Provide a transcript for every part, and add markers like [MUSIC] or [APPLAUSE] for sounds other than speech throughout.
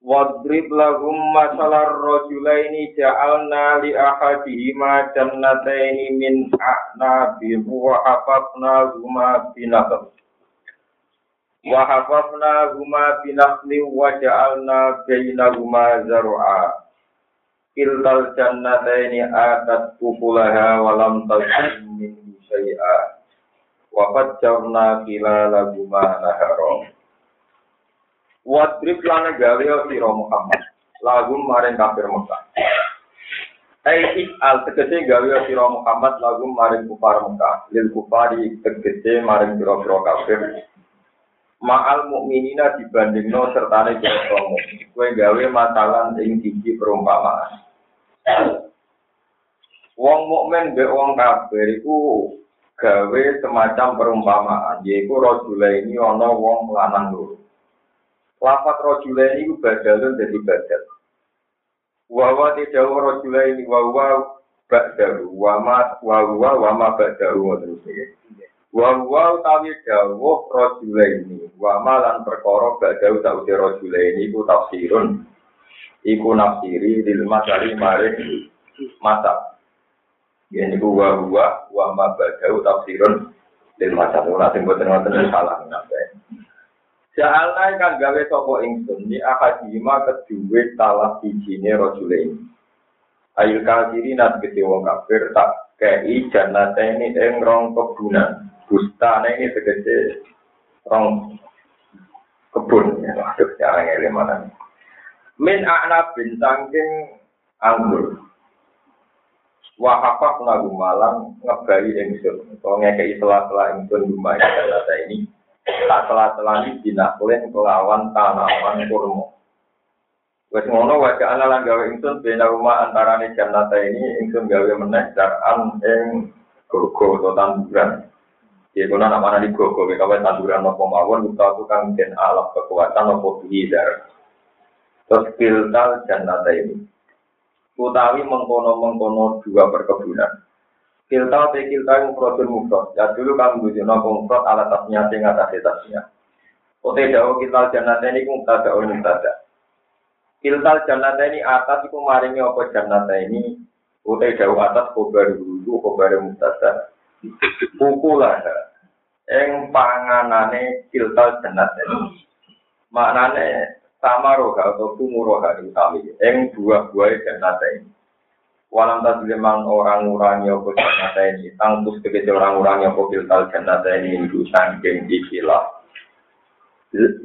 Wadrib lahum masalar rajulaini ja'alna li ahadihima jannataini min a'nabin wa hafafna huma binaql. Wa hafafna huma binaqli wa ja'alna bainahuma zar'a. Kiltal jannataini atat ukulaha wa lam tazlim min syai'a. Wa fajjarna khilalahuma naharom. Wadrib lan gawe sira Muhammad lagum maring kafir Mekah. Ai al tegese gawe sira Muhammad lagum maring kufar Mekah. Lil kufari tegese maring pira-pira kafir. Ma'al mukminina dibandingno sertane pira mukmin. Kowe gawe masalah ing siji perumpamaan. Wong mukmin mbek wong kafir iku gawe semacam perumpamaan, yaiku rajulaini ana wong lanang loro. Lafat rojula ini badalun dari badal. Wawa tidak rojula ini wawa badalu wama wawa wama badalu terus ya. Wawa utawi dawuh rojula ini wama lan perkara badalu tak udah rojula ini iku tafsirun. Iku nafsiri lil masari maring masa. Ya niku wawa wama badalu tafsirun lil masa. Nanti buat ngoten salah. Ja'alna kan gawe sapa ingsun ni akadima kedue talah bijine rajule ini. Ayul kafiri nat gede wong kafir tak kei jannate ini ing rong kebunan. Bustane ini tegese rong kebun maksud cara ngene mana. Min a'na bin sangking anggur. Wa hafaq nagu malang ngebali ingsun. Kau ngekei selah-selah ingsun rumah jannate ini. Tak telah-telah dinakulen kelawan tanaman kurma. Wes ngono wae ana lan gawe ingsun bena rumah antarane jannata ini ingsun gawe meneh daran ing gogo atau tanduran. Ya kono nak mana di gogo ke kawan tanduran apa mawon aku kang den alat kekuatan apa bidar. Terus kiltal jannata ini. Utawi mengkono-mengkono dua perkebunan. Kilta te kilta yang mufradun mufrad. Ya dulu kamu bujuk nopo mufrad alat tasnya sing atas tasnya. Ote dawo kiltal jannata ini kum tada ul mutada. Kiltal jannata ini atas iku maringi apa jannata ini. Ote dawo atas kobar dulu kobar mutada. Pukulah. Eng panganane kiltal jannata ini. Maknane sama roga atau kumuroga utami. Eng buah-buah jannata ini. Walam tasliman orang ngurangi apa jannata ini. Tangtus tegesi orang ngurangi apa filtal jannata ini. Mindu sangking ikilah.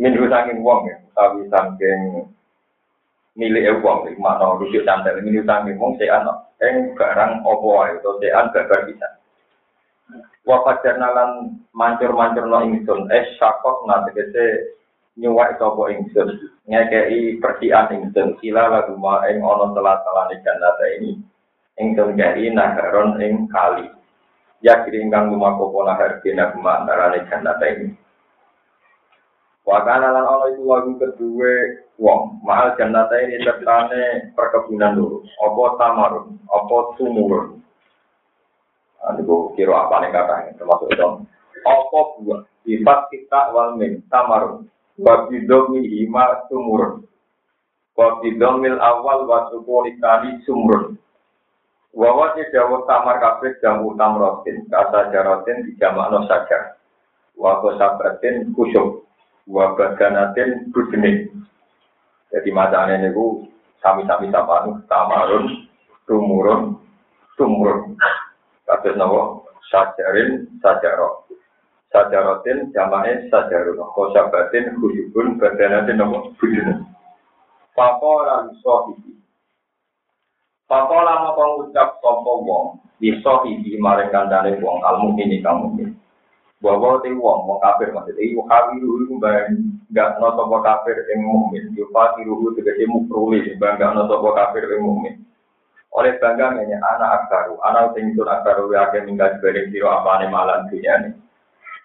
Mindu sangking wong ya. Tapi sangking milik wong. Mana rujuk cantel. Mindu sangking wong sean. Yang barang apa wae. Atau sean gagal bisa. Wafat janalan mancur-mancur no ingsun. Es syakok na tegesi nyuwak sapa ingsun. Ngekei persian ingsun. Sila lagu ma'eng ono telah-telah jannata ini. Ingsun jari naharon ing kali. Ya kiri ingkang lumaku pola harbina ini. Wakana lan itu lagu kedua wong. Mahal jannata ini tertane perkebunan dulu. Apa tamarun, apa sumurun. Nanti gue kira apa nih katanya, termasuk itu. Apa buah, sifat kita wal min, tamarun. Wabidomi hima sumurun. Wabidomil awal wasukulikani sumurun. Wawa dawuh tamar kabeh jamu tamrotin, kasa jarotin dijamakno saja. Wa sabratin kusuk, wa badanatin budene. Jadi macane niku sami-sami sapanu tamarun, tumurun, tumurun. Kados napa? Sajarin, sajaro. Sajarotin jamake sajarun. Kosabatin kusukun badanatin napa? Budene. Pakoran sohibi. Pakola mau pengucap sopo wong, iso hibi maring kandane wong, mungkin ini kamu ini. Bahwa ti wong, wong kafir maksudnya, iku kawiru iku enggak no sapa kafir ing mukmin. Yufatiruhu tegese mukruli bangga no sapa kafir ing mukmin. Oleh bangga ini anak akbaru anak sing itu akbaru ya akan minggat bareng siro apa nih malam dunia nih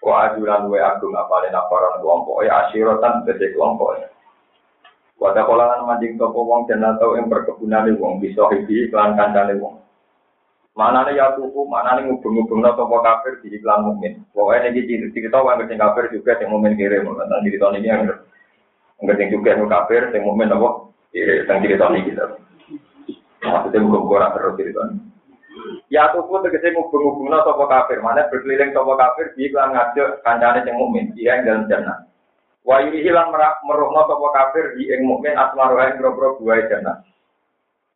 wa ajuran we agung apa nih nafaran kelompok ya asyirotan gede kelompok. ya Wadah kolangan mancing topo wong dan atau yang perkebunan wong bisa hibi iklan kancane wong. Mana nih ya tuku, mana nih ngubung-ngubung topo kafir di iklan mukmin. Pokoknya ini cerita wong ngerti kafir juga yang mukmin kirim. Nanti cerita ini yang ngerti juga yang kafir yang mukmin apa? Kirim, yang cerita ini kita. Maksudnya bukan terus cerita ini. Ya tuku tegese ngubung-ngubung topo kafir. Mana berkeliling topo kafir di iklan ngajak kancane yang mukmin. Dia yang dalam jannah. Wa hilang meruhna sapa kafir di ing mukmin asmaru ing boro buah jannah.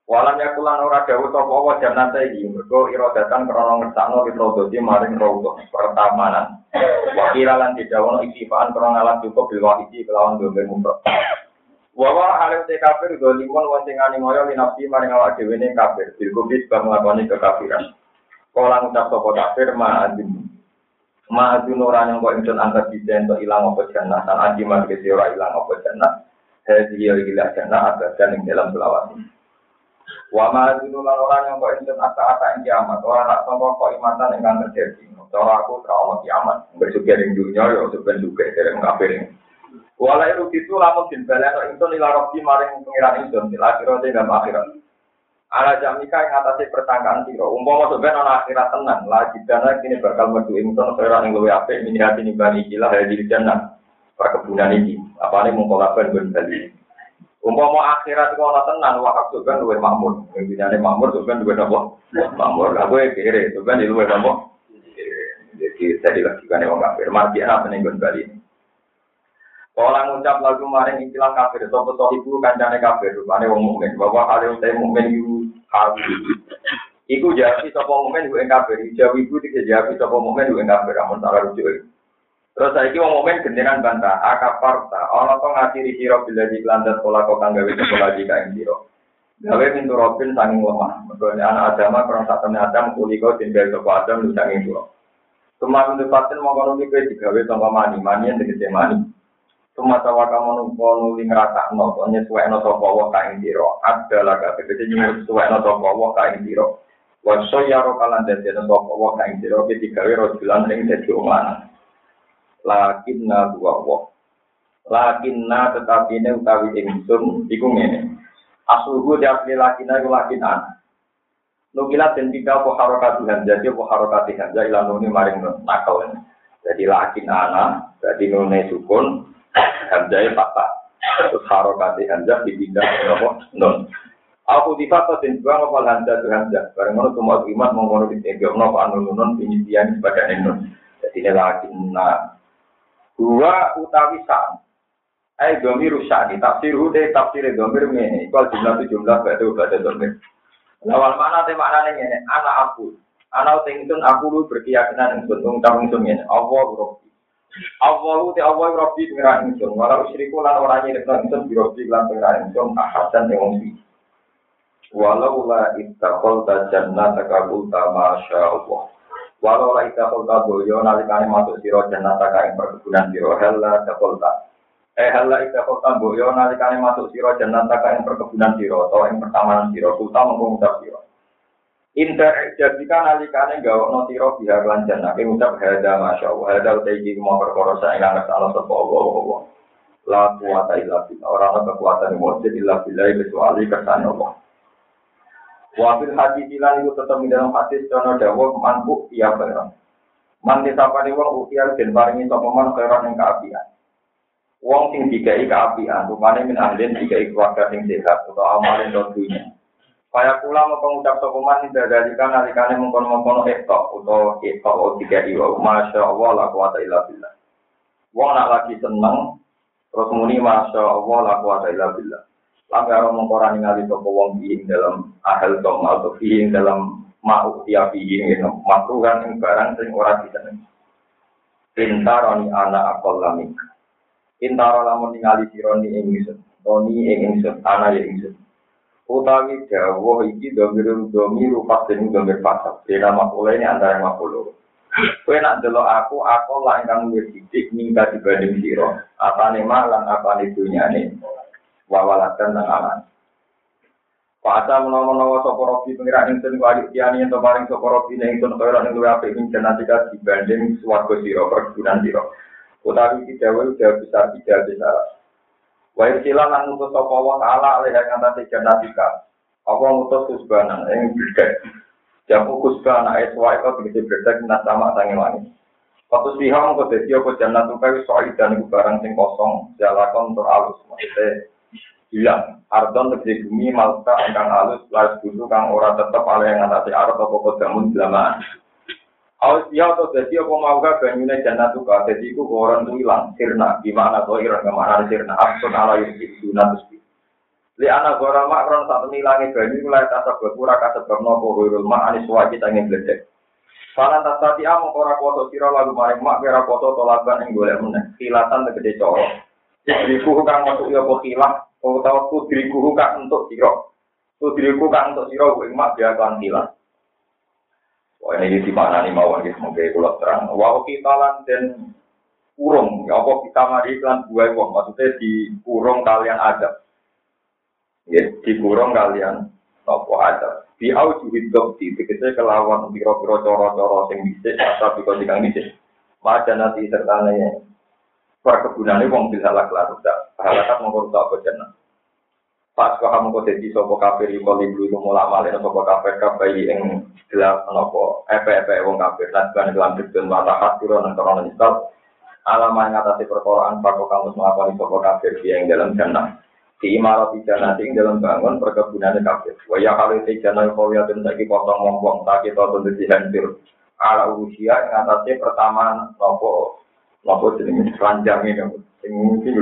Walam yakulan ora dawuh sapa wa jannah iki mergo iradatan krana ngersakno di maring rawuh pertamanan. Wa kiralan didawono ikifaan krana alat cukup bil wahidi kelawan domir mumrok. Wa wa halim te kafir dolimon wa sing ani moyo linafsi maring awak dhewe kafir bil kubis bang nglakoni kekafiran. Kala ngucap sapa kafir ma Ma'adun orang yang kau ingsun angkat di untuk ilang apa jannah dan aji marga ora ilang apa jannah. Hadi ya ilah jannah ada dan dalam selawat. Wa ma'adun orang yang kau ingsun ata-ata yang kiamat orang tak sangka kau imatan yang akan terjadi. Cara aku trauma kiamat. Bersyukur yang dunia ya sebenarnya juga dari kafir ini. Walai rugi itu lamun bin balen ingsun ila robbi maring pengiran ingsun di akhirat dan akhirat. Ala jamika yang atasnya pertangkaan siro. Umpama sebenarnya ana akhirat tenang. Lagi dana kini bakal medu ingsun seorang yang lebih apik ini hati nih bani ikilah hadir jannah perkebunan ini. Apa nih mengkolaban ben tadi. Umpama akhirat itu ana tenang. Wah sebenarnya luwe makmur. Yang dinane makmur sebenarnya luwe nopo makmur. Aku ya kiri sebenarnya luwe nopo. Jadi saya dilakukan yang kafir. Mati apa nih ben Bali ini. Orang ngucap lagu maring istilah kafir, sopo ibu kancane kafir, rupane wong mukmin, bahwa hal yang saya itu hal Iku jadi sopo mukmin gue kafir, jauh ibu tidak jadi sopo mukmin gue kafir, amun salah rujuk. Terus wong mukmin gendengan bantah, akaparta, orang tuh ngasih siro bila di kelantar sekolah kau kan gawe sekolah di kain siro. Gawe pintu robin sanging lemah, mereka anak agama kurang satu adam kuliko tinggal sopo adam lu sanging siro. Semua pintu paten kono gue digawe sama mani, mani yang tegese mani. Semata waka menunggu nuli ngerasa no, nyesuai no sopo wa kain diro. Ada laga, begitu nyesuai no sopo wa kain diro. Waso yaro kalan dadi no sopo wa kain diro, ketika wiro julan ring dadi umlan. Lakin na dua wa. Lakin na tetapi ini utawi ingsun, iku ngene. Asuhu di asli lakin na lakin an. Nukilat dan tiga po harokat jadi po harokat hamzah ilan nuni maring nakal. Jadi lakin ana, jadi nune sukun, Hamzah patah. Terus harokati Hamzah dipindah ke nopo non. Aku di fatah dan juga ngopal Hamzah itu Hamzah. Barang mana semua iman mengkono di tiga nopo anu non penyisian sebagai non. Jadi ini lagi nah dua utawi sam. Eh domir rusak di tafsir udah tafsir domir ini. Kalau jumlah itu jumlah berarti berarti domir. Lawal mana teh mana nih ini anak aku. Anak tinggal aku lu berkeyakinan yang bentuk tamu ini. Allah berok Allahu te Allah Rabbi pengiran ingsun, walau istriku lan ora nyirikno ingsun bi Rabbi lan pengiran ingsun ahadan yang wong Walau la ittaqal ta jannata ka kulta masya Allah. Walau la ittaqal ta boyo nalikane masuk sira jannata ka ing perkebunan sira hella taqal ta. Eh hella ittaqal ta boyo nalikane masuk sira jannata ka perkebunan sira utawa ing pertamanan sira kulta mengko ngucap. Inter jadikan alikane gawa no tiro biar lanjan nabi ngucap hada masya Allah. Hada utaiki mau perkara saya nggak salah sapa Allah Allah la kuwata illa billah. Orang ada kekuatan wajib illa billah kecuali kersane Allah. Wafil hadis ilan itu tetap di dalam hadis jono dawuh manpu iya barang man disapane wong ukial den paringi sapa man khairan ing kaapian wong sing dikai kaapian rupane min ahlin dikai keluarga sing sehat atau amalin dunia Kaya pula mau pengucap sokuman tidak dari kan alikane mengkono mengkono ektok atau ektok atau tiga iwa. Masya Allah la kuwata illa billah. Wong nak lagi seneng terus muni masya Allah la kuwata illa billah. Lambe aro mengkorani ngali sopo wong biing dalam ahel tom atau biing dalam mau tiap biing itu makruh kan yang barang sing ora diseneng. Intaroni anak akol lamik. Intaro lamun ningali sironi ing ingsun. Toni ing ingsun, anak ing ingsun utawi dawuh iki domir domir pasten domir pasal. Beda makula ini antara makula. Kowe nak delok aku, aku lah ingkang luwih sithik ningkat dibanding sira. Apane malan apane dunyane. Wawalatan nang aman. Pada menawa-menawa sapa robi pengira ingsun ku adik tiani ento paring sapa robi ning ingsun kaya ning luwih apik ing jenatika dibanding swarga sira perkebunan sira. Utawi iki dawuh udah besar tidak besar. Wa irsilan lan ngutus sapa wa taala alih kang tate jenatika. Apa ngutus kusbanan ing bidek. Jamu kusbana es wa itu tegese bidek nat sama sange wani. Waktu siham kok dadi apa jannatuka wis soidan iku barang sing kosong, jalakon tur alus maksudnya hilang. Ardon tegese bumi malta ingkang halus las bulu kang ora tetep ale yang ngatasi arep apa kodamun belamaan. Aus dia atau jadi apa mau gak banyune jannah tuh kak jadi ku orang tuh hilang sirna gimana tuh iran ke mana sirna absun ala yang itu natus Li anak gora mak ron satu nilangi banyu mulai tasab berpura kasebab nopo wirul mak anis wajib angin gledek. Falan tak tati among ora kuasa sira lalu maring mak kira kuasa tolaban ing golek meneh. Kilatan tegede coro. Iku kang masuk ya apa kilah Kau tahu pudriku kak untuk siro. Pudriku kak untuk siro, gue emak dia akan hilang. Wah ini di mana nih mau lagi semoga kulo terang. Wah kita lan dan kurung, ya apa kita mari iklan gue wah maksudnya di kurung kalian ada. Ya di kurung kalian apa ada. Di auju hidup di tegese kelawan piro-piro coro-coro sing bisa tapi kau dikang bisa. Maca nanti serta perkebunannya wong bisa rusak. Halakat rusak apa jenah. Pas kau kamu kau jadi sopo kafir kali bulu itu mulai malin sopo kafir kafir yang gelap nopo epe epe wong kafir dan bukan dalam kedun mata hati dan korona nyesal. Alamat yang atas perkoraan pakok kamu semua di sopo kafir yang dalam jannah. Di imarat di jannah di dalam bangun perkebunannya kafir. Waya kalau di jannah kau lihat dan lagi potong wong wong sakit atau tentu dihancur. Ala usia yang atasnya pertama nopo Lapo jenenge ranjang ini, sing sing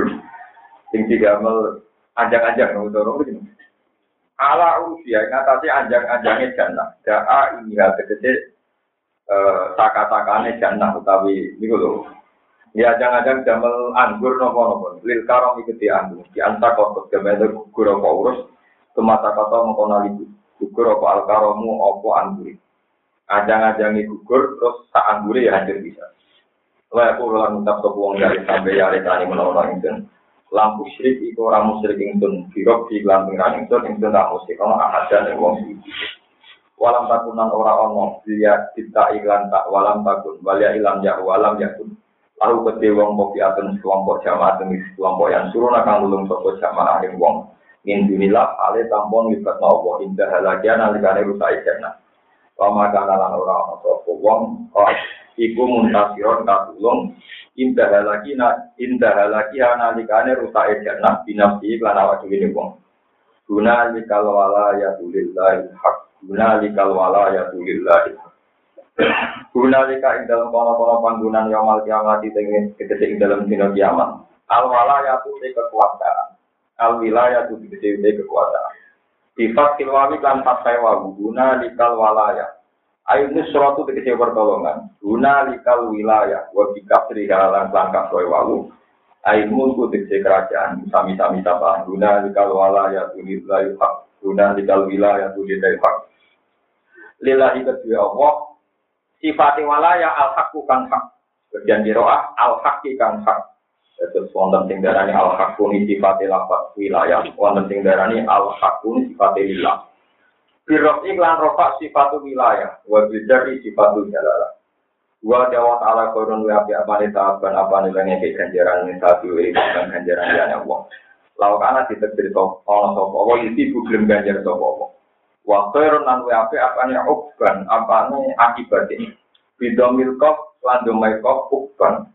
sing digamel anjang-anjang nang utara begini. Ala usia ngatasi anjang-anjangnya jannah. Daa ini hal tegese eh saka-sakane jannah utawi niku lho. Ya jangan-jangan jamel anggur nopo-nopo. Lil karom ikuti anggur. Di anta kotot gamel gugur apa urus. Kemata kata mengkona libu. Gugur apa alkaromu apa anggur. Ajang-ajangi gugur terus sak anggure ya hancur bisa. Wa aku lan ngucap sapa wong dari sampe ya rekani menawa ingsun. Lampu syirik iku ora musyrik ingsun, firok di lan pengiran ingsun ingsun tak musyrik ana ahadan ing wong. Walam takunan ora ono dia kita iklan tak walam takun walia ilam ya walam yakun. Lalu kete wong kopi atun kelompok jamaah demi kelompok yang suruh nakang ulung sapa jamaah ing wong. Min dunilah ale tampon libat nopo indah halakian alikane rusak jannah. Wama kana lan ora ono sapa iku muntasiron katulung. Indah lagi na indah lagi analikane rusak jannah binafsi lan awak dhewe wong. Guna likal wala ya tulillahi hak. Guna likal wala ya tulillahi guna lika ing dalam kono-kono panggunan yamal kiamat di tengah ketika ing dalam dino kiamat. Al wala ya kekuasaan. Al wilayah tu kekuasaan. Sifat kilwawi kan fatai wawu guna likal walaya Ayo nusratu tegese pertolongan. Guna likal wilayah wa bikap halan langkah kowe walu. Ayo mulku tegese kerajaan sami-sami sapa. Guna likal walaya tunil layu hak. Guna likal wilayah tunil layu hak. Lillahi kedua Allah. Sifati walaya al hakku kan hak. Bagian diroah al hakki kan hak. Terus wonten sing darani al hakku ni sifati lafaz wilayah. Wonten sing darani al hakku ni sifati lillah. Birok iklan rofak sifatu wilayah, wa bidari sifatu jalalah. Wa jawa ta'ala korun wa api apa nih tahapan apa nih lagi ke ganjaran nih satu ini dan ganjaran dia nih Allah. Lalu karena ditekdir top Allah itu belum ganjar sopo Allah. Wa korun lan wa api apa nih ukban apa nih akibat ini. Bidomil kok lan domai kok ukban.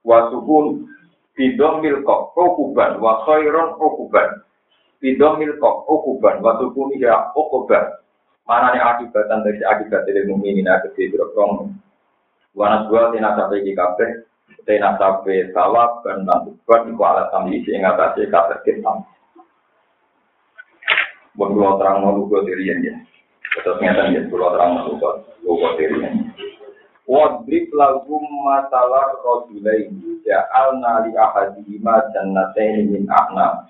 Wa sukun bidomil kok ukuban wa khairun ukuban. Bido milkok ukuban, waktu kuni ya ukuban. Mana nih akibatan dari akibat dari mukminin akibat di berkong. Wana dua tina sampai di kafe, tina sampai sawab dan nantukan iku alat tambi sehingga tadi kafe kita. Buat dua terang mau lugu dirian ya. Terus ngeten ya, dua terang mau lugu lugu dirian. Wadrib lagu masalah rojulaini ya alna li ahadihima jannatain min a'nam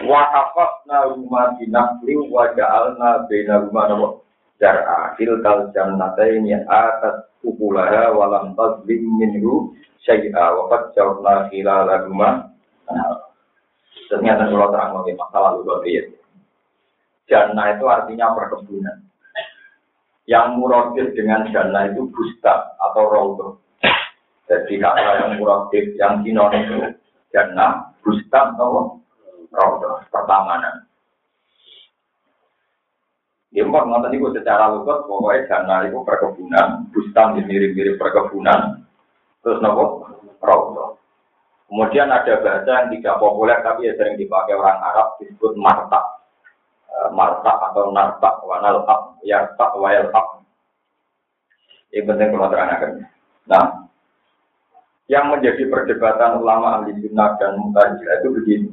wa hafazna rumah binafli wa ja'alna baina rumah nawa jar'a kal jannatayn atas ukulaha walam tazlim minhu syai'a wa qad jawabna khilalahuma ternyata kalau terang lagi masalah lu ya. Jannah itu artinya perkebunan. Yang muradif dengan jannah itu busta atau raudhah. Jadi kata yang muradif yang sinon itu jannah, busta atau raudhah, pertamanan. Ya, mbak, nonton itu secara lugas, pokoknya jannah itu perkebunan, bustan mirip-mirip perkebunan, terus nopo, raudhah. Kemudian ada bahasa yang tidak populer tapi ya sering dipakai orang Arab disebut marta. E, marta atau narta, wanal ab, yarta, wayal ab. Ini penting kalau terangkan. Nah, yang menjadi perdebatan ulama ahli sunnah dan mutajilah itu begini.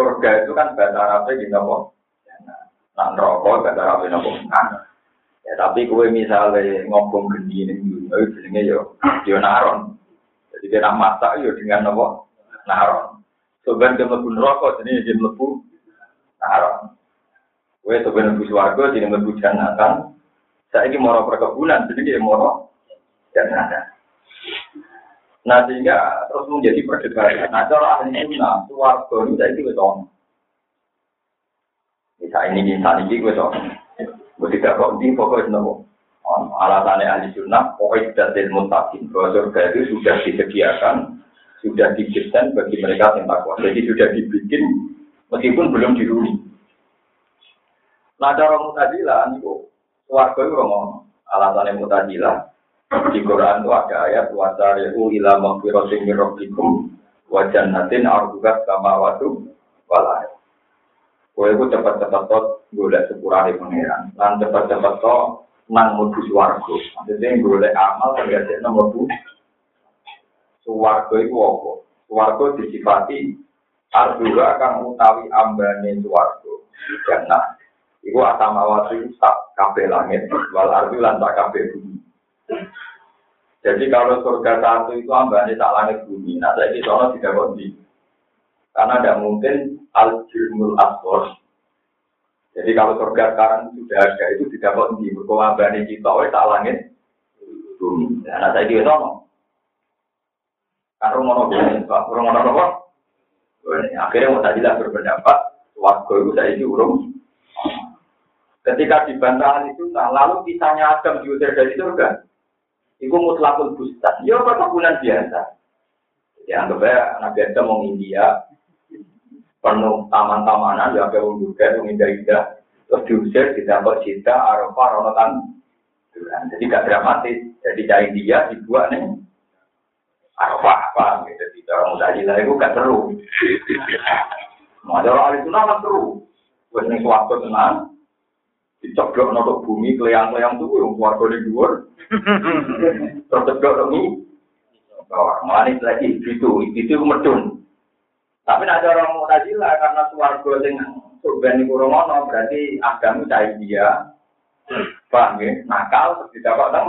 Surga itu kan bahasa Arabnya gini apa? Nah, rokok kata rapi nopo Ya tapi kue misalnya ngomong geni ini dulu, jenenge yo yo naron. Jadi dia masak yo dengan nopo naron. Sebenarnya dia mlebu rokok, jadi dia mlebu naron. Kue sebenarnya mlebu swarga, jadi mlebu jannatan. Saya ini moro perkebunan, jadi dia moro jannatan. Nah sehingga terus menjadi perdebatan. Nah cara ahli sunnah, suwarga itu saya itu bisa ini bisa ini gue so. Gue tidak di pokoknya nopo. Alasannya ahli sunnah, pokoknya sudah dilmutakin bahwa surga itu sudah disediakan, sudah didesain bagi mereka yang takwa. Jadi sudah dibikin meskipun belum diruni. Nah, cara mutajilah, itu warga itu ngomong. Alasannya mutajilah, di Quran itu ada ayat wasari'u ila maghfiratin min rabbikum wa jannatin arduha samawati wal ardh. Kowe ku cepet-cepet to golek sepurane pangeran. Lan cepet-cepet to nang mlebu swarga. Maksudnya golek amal terjadi nang mlebu swarga iku apa? Swarga disifati Ardura kang utawi ambane swarga. Jannah. Iku atamawati sak kabeh langit, wal ardi lan sak kabeh bumi. Jadi kalau surga satu itu ambane tak langit bumi, nah saya di sana tidak kondi. Karena tidak mungkin al-jilmul asbor. Jadi kalau surga sekarang sudah ada itu tidak kok di berkewabani kita, oleh tak langit bumi. Nah, saya juga sama. Kan rumah nopo, rumah nopo. Akhirnya mau tadi lah berpendapat, waktu itu saya itu urung. Ketika dibantah itu, nah, lalu kisahnya Adam diusir dari surga. Itu mutlakul bustan. Ya, perkebunan biasa. Jadi anggap aja anak biasa mau India, penuh taman-tamanan ya kayak juga yang indah-indah terus diusir ditambah cinta arafah ronotan jadi gak dramatis. Jadi cari dia dibuat nih. Arafah apa? Gitu di orang mutajilah itu gak seru. Ada orang itu nama seru. Buat nih suatu tenang dicoblok notok bumi keliang-keliang tuh yang keluarga di luar terus ceblok ini malah lagi itu itu medun tapi ada orang Mu'tazilah karena suwargo sing surga niku romono berarti agama cai dia. Paham ya? Nakal terus didapat teng.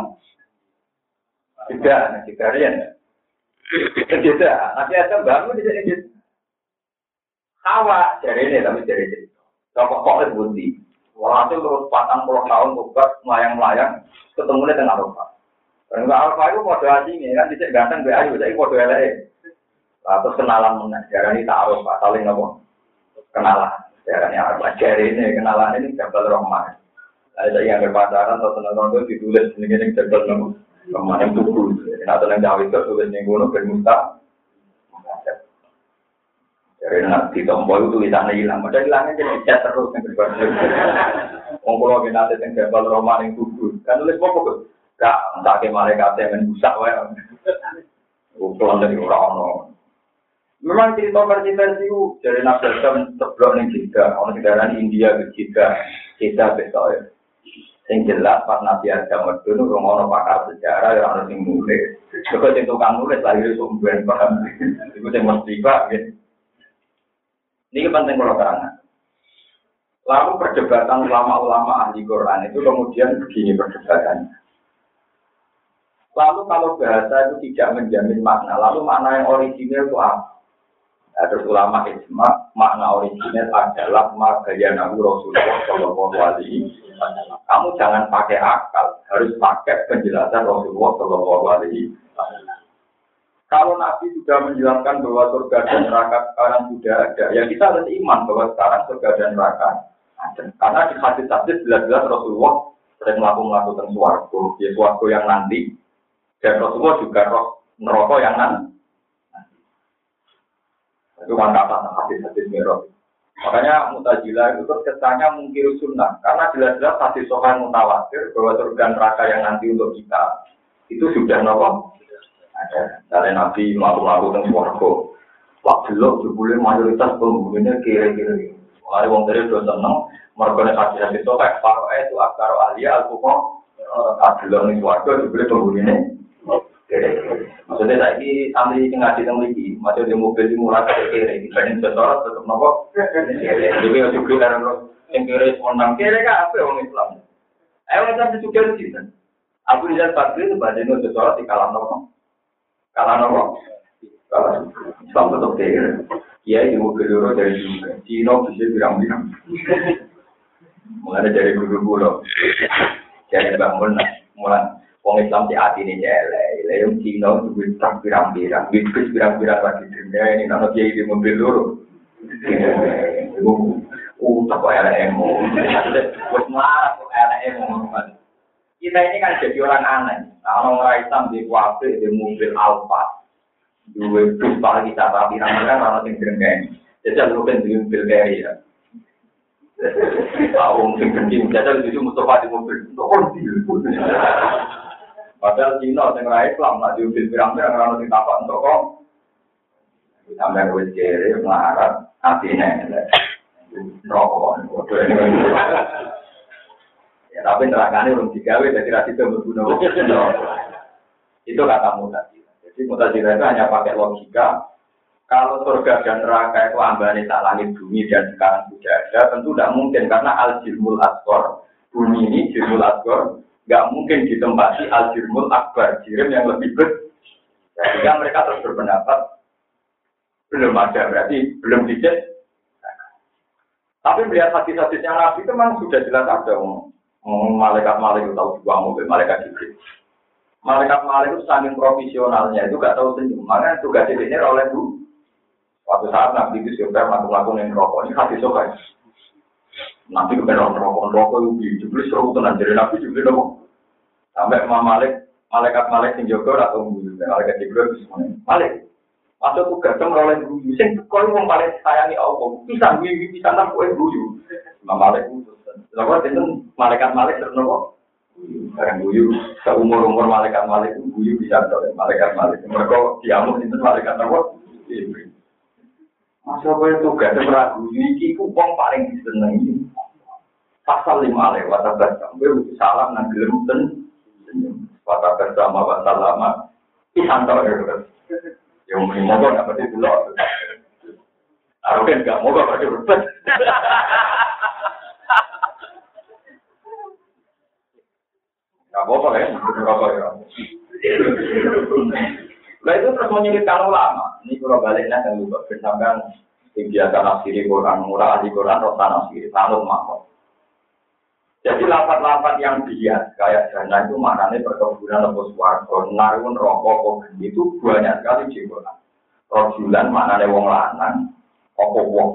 Tidak, tidak rian. Tidak, nanti ada bangun di sini. Hawa dari ini tapi dari ini. Coba kok budi. Walhasil terus patang puluh tahun tugas melayang-melayang ketemu dengan Alfa. Karena Alfa itu kode asingnya kan bisa ganteng be ayu, jadi kode LE. Atau kenalan mengenai darah ini taruh pak saling apa? Kenalan. Darah ini apa? Jari ini kenalan ini jabal rohman. Ada yang berpacaran atau senang itu ditulis ini ini jabal. Rohman yang tubuh. Nah, yang jauh itu tulis yang gunung bermusta. Jadi nanti tombol itu tulisannya hilang. Padahal hilangnya jadi cat terus yang berbeda. Ngomong nanti yang jabal rohman yang tubuh. Kan tulis apa kok? Gak, entah ke malaikat yang busak wae. Ukuran dari orang-orang. Memang cerita versi-versi itu dari Nabi Adam seblok nih juga, orang negara India ke juga, kita besok ya. Yang jelas pas Nabi Adam itu nu orang pakar sejarah yang harus nulis. Juga yang tukang nulis lahir sumber paham. Itu yang mesti pak. Ini penting kalau terang. Lalu perdebatan ulama-ulama ahli Quran itu kemudian begini perdebatannya. Lalu kalau bahasa itu tidak menjamin makna, lalu makna yang original itu apa? Nah, terus ulama ijma makna original adalah magaya nabi Rasulullah Shallallahu Alaihi jangan pakai akal, harus pakai penjelasan Rasulullah Shallallahu Alaihi Wasallam. Kalau Nabi sudah menjelaskan bahwa surga dan neraka sekarang sudah ada, ya kita harus iman bahwa sekarang surga dan neraka ada. Karena di hadis-hadis jelas-jelas Rasulullah sering melakukan suarga, ya suarga yang nanti, dan Rasulullah juga roh neraka yang nanti. Itu kan kata hadis-hadis. Makanya mutajilah itu kesannya mungkin sunnah. Karena jelas-jelas hadis sokan mutawatir bahwa surga neraka yang nanti untuk kita itu sudah nopo. Ada. Dari Nabi melakukan tentang suarga. Waktu lo jubulnya mayoritas penghuninya kira-kira. Mulai wong dari udah seneng, mereka hadis hadis sokan. Paro itu akar ahli al-fuqah. Adilon ini suarga jubulnya penghuninya. Maksudnya saya ini yang ngaji tentang ini, macam di mobil di mulai ke kiri, dibanding sesorot tetap nopo. Jadi yang juga dari lo yang kiri menang kiri kan apa orang Islam? Ayo kita juga di sini. Aku jalan pagi itu itu sesorot di kalam nopo, kalam nopo, kalam Islam tetap kiri. Iya di mobil dulu dari juga, Cina bisa bilang-bilang. Mulai dari guru-guru, jadi bangun, mulai Wong Islam di hati ini jelek, yang Cina duit tak pirang-pirang, duit bis pirang-pirang lagi. Dunia ini, nama dia di mobil dulu. Uh, tak kok LMO, buat marah kok LMO. Kita ini kan jadi orang aneh. Nah, orang Islam di wabe di mobil Alfa, paling kita rapi, namanya orang yang gerengeng. Jadi mungkin di mobil kayak ya. Tahu mungkin kencing, jadi itu Mustafa di mobil. Di Padahal Cina yang raih Islam, lah diambil pirang-pirang orang yang tapak untuk kok. Sampai ke kiri, melarat, hatinya. Rokok, Ya, tapi nerakane belum digawe, jadi rasi itu berguna. Itu kata mutazila. Jadi mutazila itu hanya pakai logika. Kalau surga dan neraka itu ambane tak langit bumi dan sekarang sudah ada, tentu tidak mungkin karena al-jirmul asgor. Bumi ini jirmul asgor, nggak mungkin ditempati al-jirmul akbar, jirim yang lebih besar. Sehingga mereka terus berpendapat, belum ada, berarti belum dicet. Tapi melihat hadis-hadisnya Nabi itu memang sudah jelas ada. Malaikat-malaikat tahu juga mobil, malaikat jibril. Malaikat-malaikat itu saking profesionalnya itu gak tahu senyum. Makanya tugas ini oleh itu. Waktu saat Nabi itu sudah melakukan yang rokok, ini hadis sokai. Nabi kepengen rokok, rokok itu jubli seru tenan jadi Nabi jubli rokok. Sampai Imam Malik, malaikat Malik sing jogo atau malaikat Jibril semuanya. Malik, masuk tugas meroleh guyu. Sing kau yang paling sayangi Allah, bisa guyu, bisa nak kue guyu. Imam Malik itu. Lalu itu malaikat Malik terus nopo. Sekarang guyu, seumur umur malaikat Malik itu guyu bisa oleh malaikat Malik. Mereka diamuk itu malaikat nopo. Masa kue tugas meragu, iki ku wong paling disenengi. Pasal lima lewat atas sampai salam nang gelem Kata bersama bahasa lama, isantar ya. Yang mungkin mau nggak pasti dulu. Kan nggak mau pasti berbeda. Gak apa-apa ya, apa ya. Nah itu terus menyulitkan ulama. Ini kalau baliknya kan juga bersamkan biasa nafsiri Quran, murah ahli Quran, rosa nafsiri, tanut makhluk. Jadi lapat-lapat yang bias kayak dana itu maknanya perkebunan atau suarga, narun rokok, itu banyak sekali di Quran. Rojulan maknanya wong lanang, opo wong.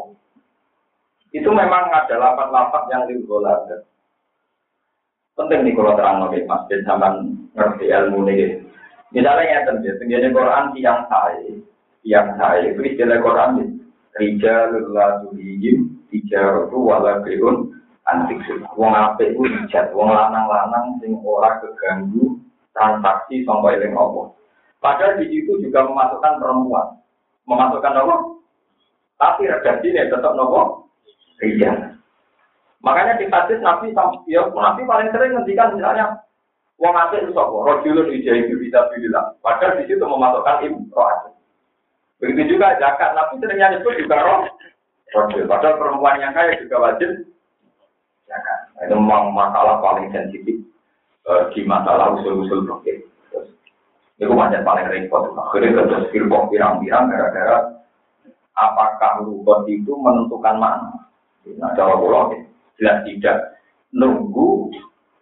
Itu memang ada lapat-lapat yang ada. Penting nih kalau terang oke mas, dan sampai ngerti ilmu nih. Misalnya ya tentu, tenggine Quran tiang saya, tiang saya itu istilah Quran ini. Rija lullah tulihim, tiga rotu wala antik wong apik ku dijat wong lanang-lanang sing ora keganggu transaksi sampai eling apa. Padahal di situ juga memasukkan perempuan. Memasukkan apa? Tapi redaksinya tetap nopo rijal. Makanya di hadis Nabi ya Nabi paling sering ngendikan misalnya wong apik itu sapa? Rajulun ijai bisa bilang. Padahal di situ memasukkan imro'at. Begitu juga zakat Nabi seringnya nyebut juga roh. Padahal perempuan yang kaya juga wajib Ya kan? Itu memang masalah paling sensitif uh, di masalah usul-usul fikih. Itu macam paling repot. Akhirnya terus firqoh pirang-pirang gara-gara apakah rukun itu menentukan mana. Nah, jawab Allah jelas tidak. Nunggu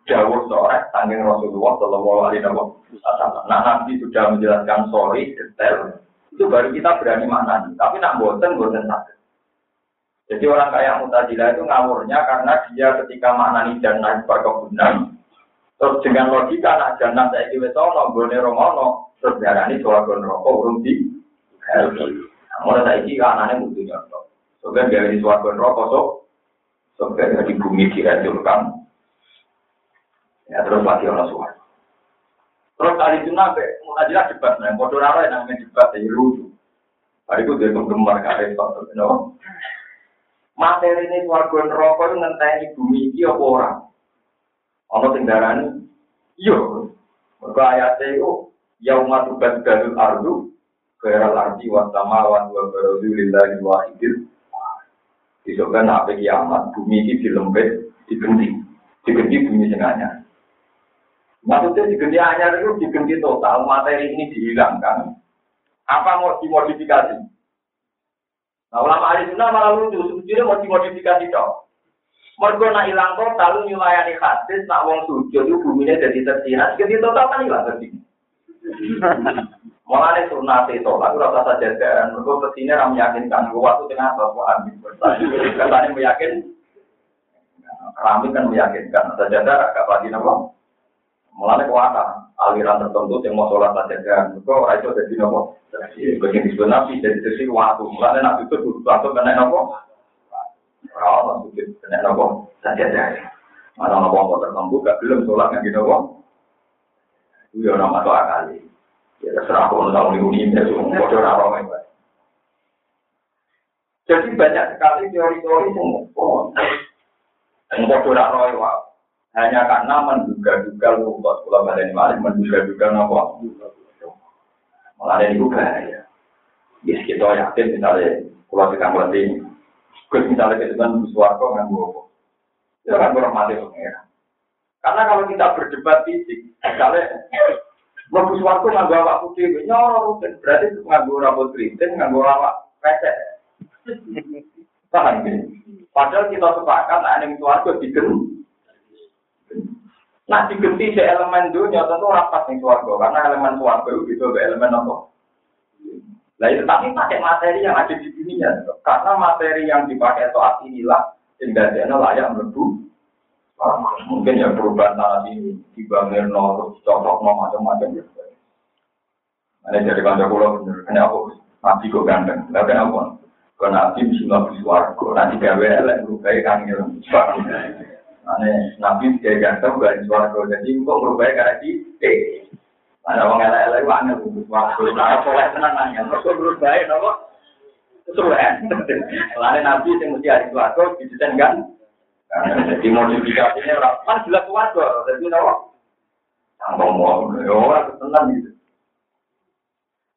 jauh sore saking Rasulullah Shallallahu Alaihi Wasallam. Nah nanti sudah menjelaskan sorry detail itu baru kita berani maknani. Tapi nak bosen bosen sakit. Jadi orang kaya mutajilah itu ngawurnya karena dia ketika maknani jannah berkebunan, terus dengan logika nak jannah saya kira sono, gone romono, terus darani suarakan rokok urung di Mulai saya ini kanannya butuh. Soalnya dari suarakan rokok sok, soalnya di bumi dihancurkan, Ya terus lagi orang suara. Terus kali itu nabe, munajilah debat, nah bodoh rara yang namanya debat, ya lucu. Hari itu dia penggemar kare itu, no. Materi ini warga neraka itu ngenteni bumi ini apa orang? Ono sing darani, yo. Mergo ayate iku yauma tubaddalu ardu khairal ardi wa samawati wa barazu lillahi wahidil. Besok kan apa kiamat, bumi ini dilembet, digenti. Digenti bumi sengaja. Maksudnya diganti anyar itu diganti total, materi ini dihilangkan. Apa mau dimodifikasi? Nah, ulama ahli sunnah malah lucu, sebetulnya mau dimodifikasi dong. Mereka nak hilang total, nyulayani hadis, nak wong sujud itu buminya jadi tersirat, ganti total kan hilang tadi. Malah ini sunat itu, aku rasa saja dan mereka ke sini ram meyakinkan, waktu tengah atau ambil. Katanya meyakin, kami kan meyakinkan, saja agak lagi nama. Mulanya kuasa aliran tertentu yang mau sholat saja kan, kok itu jadi nopo. Bagian disebut nabi jadi sisi waktu. Mulanya nabi itu butuh waktu kena nopo. Kalau nabi kena nopo saja kan. Mana nopo nopo tertentu gak belum sholat nggak gitu nopo. Itu ya nama doa kali. Ya terserah pun tahu di uni itu bodoh apa Jadi banyak sekali teori-teori yang yang bodoh apa hanya karena menduga-duga lupa. Kalau ada balik menduga-duga nopo. Malah ada itu bahaya. Yes, kita yakin misalnya kalau kita ngerti, Gus misalnya kita kan suarco nggak gue Ya kan kurang mati. Karena kalau kita berdebat fisik, misalnya Mlebu suarco nggak gue awak putih, nyoror berarti nggak gue rambut keriting, nggak gue awak pesek. Paham ini? Padahal kita sepakat, nah yang suarco digen, Nah digenti si elemen dunia tentu rapat nih suarga karena elemen suarga itu gitu elemen apa? Nah itu tapi pakai materi yang ada di dunia karena materi yang dipakai saat inilah sehingga dia layak melebu. Mungkin ya perubahan tanah ini dibangun terus cocok macam-macam ya. Ini jadi kantor pulau bener, kenapa? Nabi kok ganteng, tapi kenapa? Kalau nabi bismillah biswargo, nanti gawe elek berubah kan gitu. Ane nabi kayak ganteng gak suarga jadi kok berubah karena di. Ada orang elek-elek wangi waktu nah soleh tenang nanya. Kok berubah nopo? Soleh. Lain nabi yang mesti hari suarga didesain kan? Jadi modifikasinya kan jelas suarga. Jadi nopo? Tanggung mau, ya tenang gitu.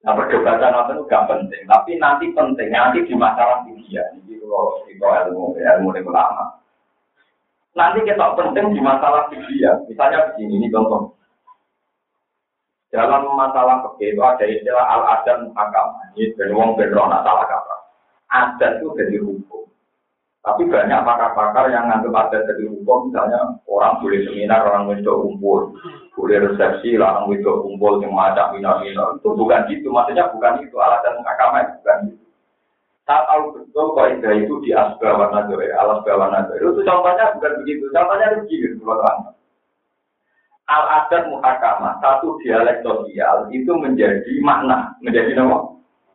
Nah perdebatan itu gak penting, tapi nanti penting nanti di masalah dia. Jadi kalau itu ilmu ilmu lama. Nanti kita penting di masalah fikih Misalnya begini, ini contoh. Dalam masalah fikih ada istilah al-adat muhakam. Ini ben wong ben salah kata. Adat itu jadi hukum. Tapi banyak pakar-pakar yang nganggap adat jadi hukum, misalnya orang boleh seminar, orang wedok kumpul, boleh resepsi, orang wedok kumpul yang macam minor-minor. Itu bukan gitu, maksudnya bukan itu alasan muhakam bukan gitu. Saya tahu betul kaidah itu di asbawan nadore, alas bawan nadore. Itu contohnya bukan begitu. Contohnya itu begini, kalau Al adat muhakamah, satu dialek sosial itu menjadi makna, menjadi nama.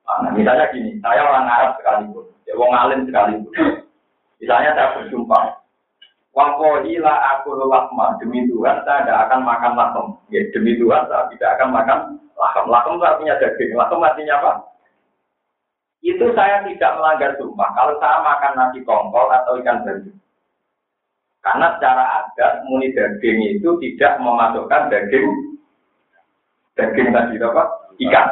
Makna. Misalnya gini, saya orang Arab sekalipun, ya wong alim sekalipun. Misalnya saya berjumpa, Wakohi la aku lakma, demi Tuhan saya tidak akan makan lakem. Ya, demi Tuhan saya tidak akan makan lakem. Lakem itu artinya daging. Lakem artinya apa? itu saya tidak melanggar sumpah kalau saya makan nasi kongkol atau ikan baju. Karena secara adat muni daging itu tidak memasukkan daging daging tadi apa? Ikan.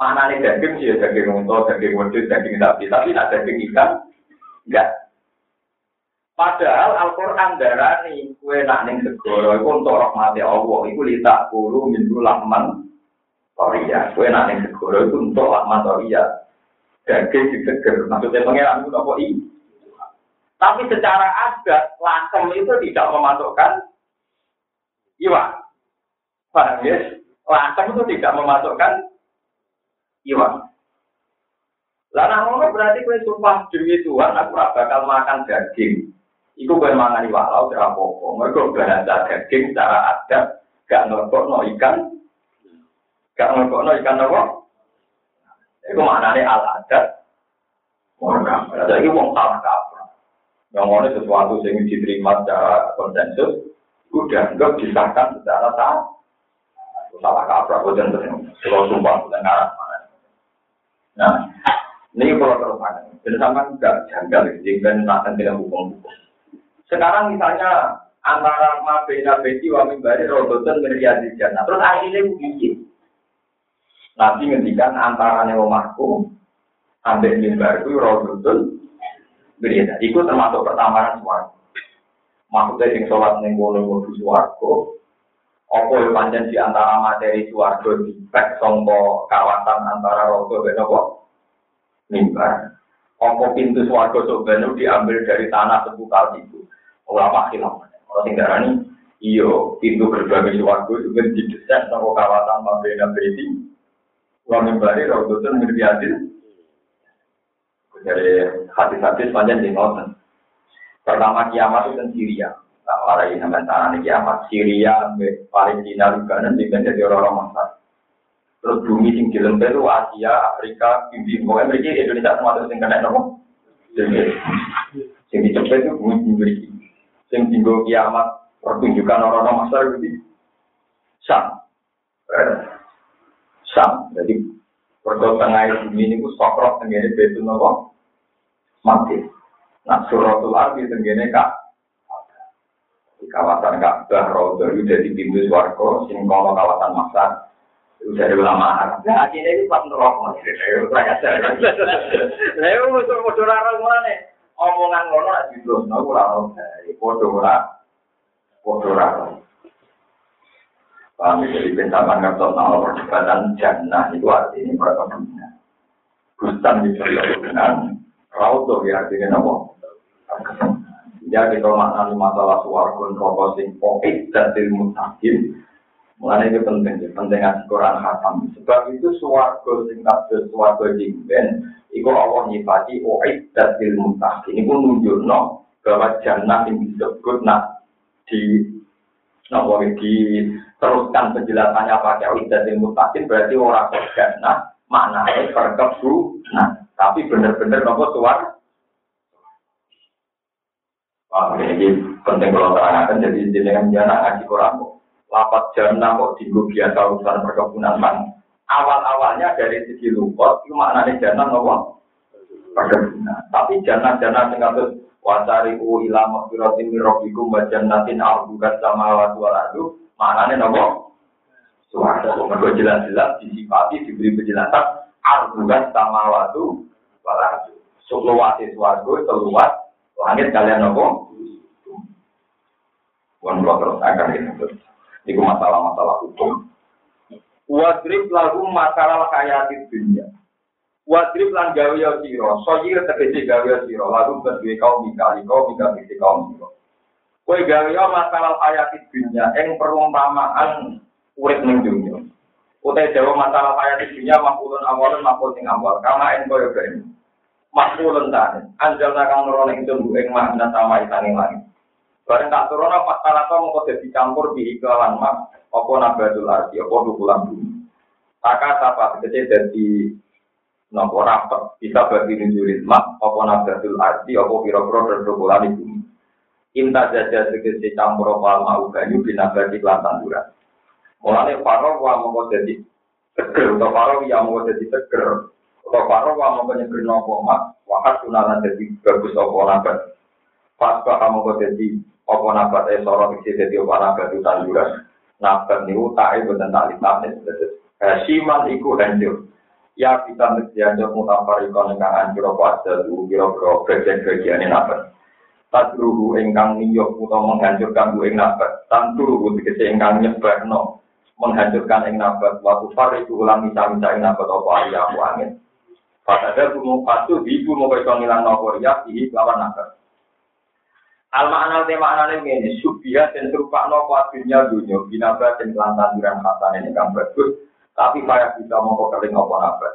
Mana nih daging sih daging untuk daging wedus, daging sapi, tapi tidak daging ikan enggak. Padahal Al-Quran darah nih, kue nak ning segoro, itu untuk rahmati Allah, itu litak puluh minggu lahman Toria, kue nanti segoro itu untuk lakman Toria. Daging diseger, maksudnya pengeran itu apa i? Tapi secara adat, lakem itu tidak memasukkan iwan. Paham ya? Lakem itu tidak memasukkan iwan. Lah ngono berarti kowe sumpah demi Tuhan aku ora bakal makan daging. Iku kowe mangan iwak laut ora apa-apa. Mergo bahasa daging secara adat gak ngelokno ikan. Gak ngelokno ikan apa? Iku maknane al adat. Ora, jadi wong salah kaprah. Yang ngono sesuatu yang diterima secara konsensus, udah enggak disahkan secara sah. Salah kaprah, bosan Kalau sumpah, ngarang. Nah, ini kalau terus. Jadi sama juga janggal, jika nanti tidak hukum-hukum. Sekarang misalnya antara mabena beti wa mimbari rodotan di jannah. Terus akhirnya begini. Nabi ngendikan antara omahku sampai mimbar itu rodotan berbeda. Itu termasuk pertambahan suara. Maksudnya yang sholat ning kono kudu swarga. Apa yang panjang di antara materi di pek songko kawasan antara rodo dan? Mimbar. Apa pintu suarga sobanu diambil dari tanah seputar itu. Ulama hilang. Kalau tinggal ini, iyo pintu gerbang suarga juga didesain sama kawasan Mabena Bedi. Kalau mimbari, Raudutun Mirbiadil. Dari hati-hati sepanjang di Ngoten. Pertama kiamat itu kan Syria. Nah, malah ini namanya tanah kiamat. Syria, Palestina, Libanon, juga jadi orang-orang masyarakat. Terus bumi sing dilempel itu Asia, Afrika, Bumi, pokoknya Indonesia termasuk sing kena nopo. Sing dicepet itu bumi bumi Sing tinggal kiamat pertunjukan orang-orang masa itu sam. Sam. Jadi perkara tengah bumi ini ku sokrok tenggene betul nopo mati. Nah suratul arti tenggene kak di kawasan Ka'bah Raudhah itu jadi pintu swarga sing kawasan Masar dari ulama Arab. Nah, akhirnya ini pas nerok. Lah itu musuh musuh rara mana Omongan ngono nak judul, nah ora dari ora. Paham jadi pencaman ngertos nama perdebatan jannah itu artinya dunia. Bustan di rauto ya artinya apa? Jadi kalau maknanya masalah suarga rokok sing poik dan ilmu takim, Mulanya itu penting, penting ngaji Quran hatam. Sebab itu suarga sing kabeh suarga jingben, iku Allah nyifati uid dan ilmu Ini pun nunjukno bahwa jannah yang disebut nak di nopo di teruskan penjelasannya pakai uid dan ilmu berarti orang jannah maknanya perkebu. Nah, tapi benar-benar nopo suar. Wah, ini penting kalau terangkan jadi jenengan jannah ngaji Quran lapat jannah kok tinggu biasa urusan perkebunan man. Awal-awalnya dari segi lupot, itu maknanya jannah nopo perkebunan. Tapi jannah-jannah yang kasus wasari u ila makfiratin mirobikum wa jannatin sama watu waladu, maknanya nopo suara. Mereka jelas-jelas disifati diberi penjelasan ardukat sama watu waladu. Seluas suarga, seluas langit kalian nopo. Wan terus akan ini. Itu masalah-masalah hukum. Wadrib lagu masalah hayati dunia. Wadrib lan gawe ya sira, soyir tegese gawe ya lagu kedue kaum mikali kaum mikali kaum sira. Kowe gawe ya masalah hayati dunia ing perumpamaan urip ning dunia. Utai dewa masalah hayati dunia makulun awalun makul sing awal, karena ing koyo kene. Makulun tane, anjal nakang nurono ing tunggu ing makna sama isane langit. Bareng tak turun apa masalah kau mau jadi campur di iklan mak, apa nabatul arti, apa dukulan bumi. Taka apa kecil dari nopo rapat bisa bagi nujurin mak, apa nabatul arti, apa kira-kira dan dukulan bumi. Inta jaja segede campur apa mau banyu binabati kelan tanduran. Mulane paro wa mau jadi seger, atau paro yang mau jadi seger, atau paro wa mau nyeger nopo mak, wakat sunalan jadi bagus apa nabat. Pas kamu kok jadi apa nabat eh sorot isi jadi apa nabat itu tanduran. Nabat niku ibu dan tak lihat Hasiman iku hancur. Ya kita mesti aja mutafar ikon ingkang hancur apa ada dulu kira-kira bagian-bagian nabat. Tadruhu ingkang niyok utawa menghancurkan bu ing nabat. Tanturuhu dikese ingkang nyebarno menghancurkan ing nabat. Waktu far itu ulang misa-misa ing nabat apa aku angin. Pada gunung patu ibu mau kaitan ngilang nopo ya, ini lawan nabat. Al makna te maknane ngene, subia den serupakno kuatirnya dunya binaba den lan tanduran matane ini bagus, tapi payah bisa mongko keling apa napa.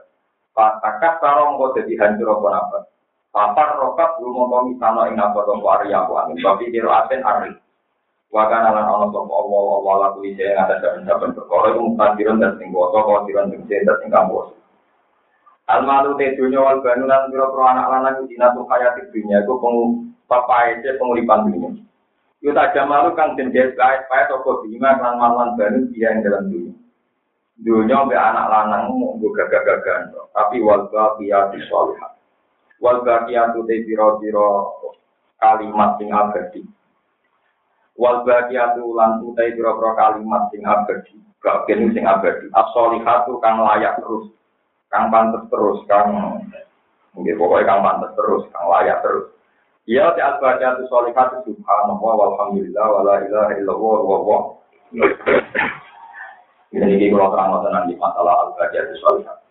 Patakat karo mongko dadi hancur apa. Papar rokat lu mongko misano ing napa to arya apa angin, tapi kira aten ari. Wa kana lan ana sapa Allah kuwi sing ada saben-saben perkara iku mutadiron dan sing kuwasa kawatiran sing sedat sing kampus. Almalu te dunya wal banulan pira-pira anak lanang dina tuh hayat dunya iku papai itu penguripan dunia. Yut aja malu kang jendes kait kait toko bima lan malan baru dia yang dalam dunia. Dunia be anak lanang mau gagah gagah tapi wal baqiyat sholihah. Wal baqiyat te biro kalimat sing abadi. Wal baqiyat lan biro biro kalimat sing abadi. Gak sing abadi. As-sholihah kang layak terus, kang pantes terus, kang mungkin pokoknya kang pantes terus, kang layak terus. Ya di al-badatu sholihatu subhanallah walhamdulillah wala ilaha illallah wa wa. Ini ini kalau terang tenan di masalah al-badatu sholihat.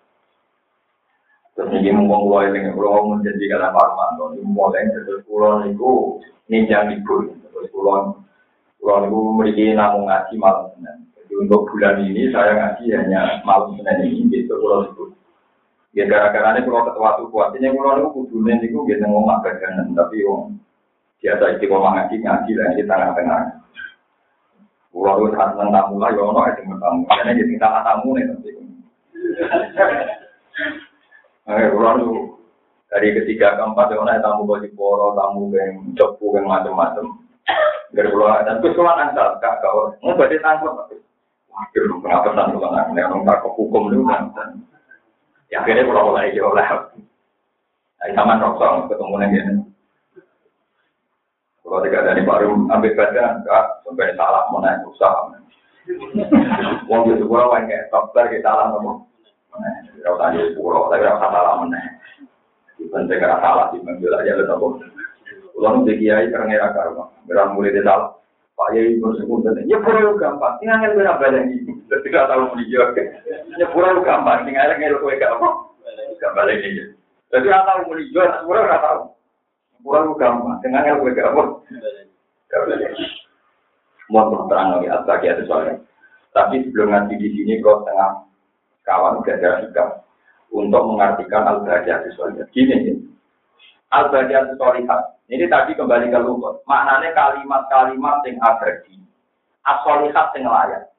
Terus ini mumpung kulo ini kulo menjadi kata Pak Armando, ini mulai terus kulo niku ninja libur. Terus kulo kulo niku memiliki namun ngaji malam Senin. Jadi untuk bulan ini saya ngaji hanya malam Senin ini gitu kulo sebut. Ya gara-gara ini kalau ketua tuh kuatnya kalau itu kudunya itu biasa ngomong bagian tapi om biasa istiqomah ngaji ngaji lah di tengah-tengah. Kalau itu saat tamu lah, ya ono itu tamu. Karena jadi kita tamu nih nanti. Eh, kalau itu dari ketiga keempat ya ono tamu baju poro, tamu yang cepu, yang macam-macam. Dari pulau dan terus kalau kak kau mau berarti tangkap. Waduh, kenapa tangkap ini orang tak hukum dulu kan? Ya akhirnya pulau mulai jauh lah. Nah, sama rokok ketemu lagi. Kalau tidak dari baru ambil badan, enggak sampai salah mau naik usaha. Wong itu pulau yang kayak dokter kita salah ngomong. Tidak usah di pulau, tapi usah salah mana. Penting karena salah sih mengambil aja le tabo. Pulau nu kiai karena era karma, berang mulai di salah. Pak Yai bersekutu dan ya pulau gampang, tinggal nggak berapa lagi. Tidak tahu beliau. Ya pulau gampang, tinggal nggak kue gampang. Gampang ini. Jadi nggak tahu pulau nggak tahu. Pulau gampang, tinggal nggak kue gampang. Mau terang lagi apa ya soalnya. Tapi sebelum ngaji di sini kok tengah kawan gada sikap untuk mengartikan al-badiah soalnya. Gini nih. Al-badiah solihat. Ini tadi kembali ke lukut. Maknanya kalimat-kalimat yang abadi. As-solihat yang layak.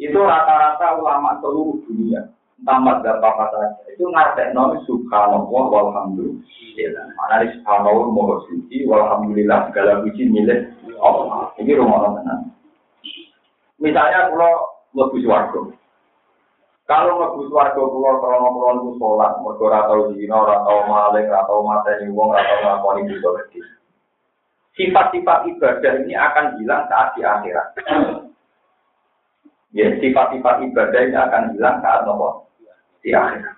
Itu rata-rata ulama seluruh dunia. Entah mazhab apa saja. Itu ngartek nomi subhanallah walhamdulillah. Mana di subhanallah moho suci walhamdulillah segala puji milik Allah. Ini rumah tenang. Misalnya kalau lebih suarga. Kalau ngebus warga pulau krono pulau itu sholat, mereka ratau zina, ratau maling, ratau mateni ratau ngakoni bisa lagi. Sifat-sifat ibadah ini akan hilang saat di akhirat. Ya, sifat-sifat ibadah ini akan hilang saat nopo di akhirat.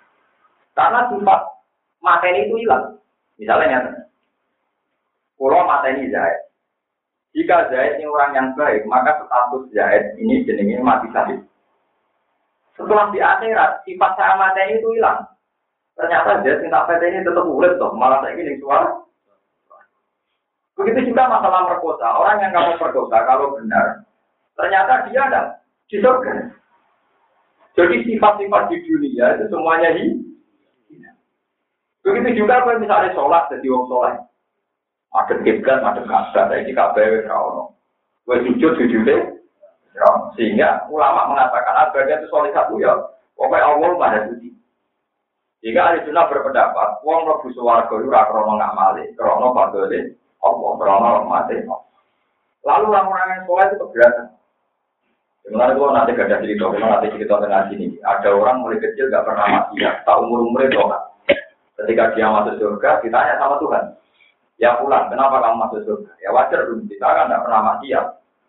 Karena sifat mateni itu hilang. Misalnya. Pulau mateni Zaid. Jika Zaid ini orang yang baik, maka status Zaid ini jenenge mati syahid. Setelah di akhirat, sifat saya mati itu hilang. Ternyata dia tidak PT ini tetap urip toh, malah saya ini suara. Begitu juga masalah perkosa. Orang yang kamu perkosa kalau benar, ternyata dia ada di. Jadi sifat-sifat di dunia itu semuanya di Begitu juga kalau misalnya sholat jadi orang sholat. Ada kiblat, ada kasar, ada di KBW, kalau Gue sujud, Ya, sehingga ulama mengatakan agar itu soleh satu ya, pokoknya Allah maha suci. Jika ahli sunnah berpendapat, uang lebu suwargo itu rakrono ngamali, krono fadole, Allah, krono mati. Lalu orang-orang yang soleh itu keberatan. Sebenarnya kalau nanti gak ada cerita, kalau nanti cerita tengah sini, ada orang mulai kecil gak pernah mati ya, tak umur umur itu kan. Ketika dia masuk surga, ditanya sama Tuhan, ya pulang, kenapa kamu masuk surga? Ya wajar dong, kita kan gak pernah mati ya,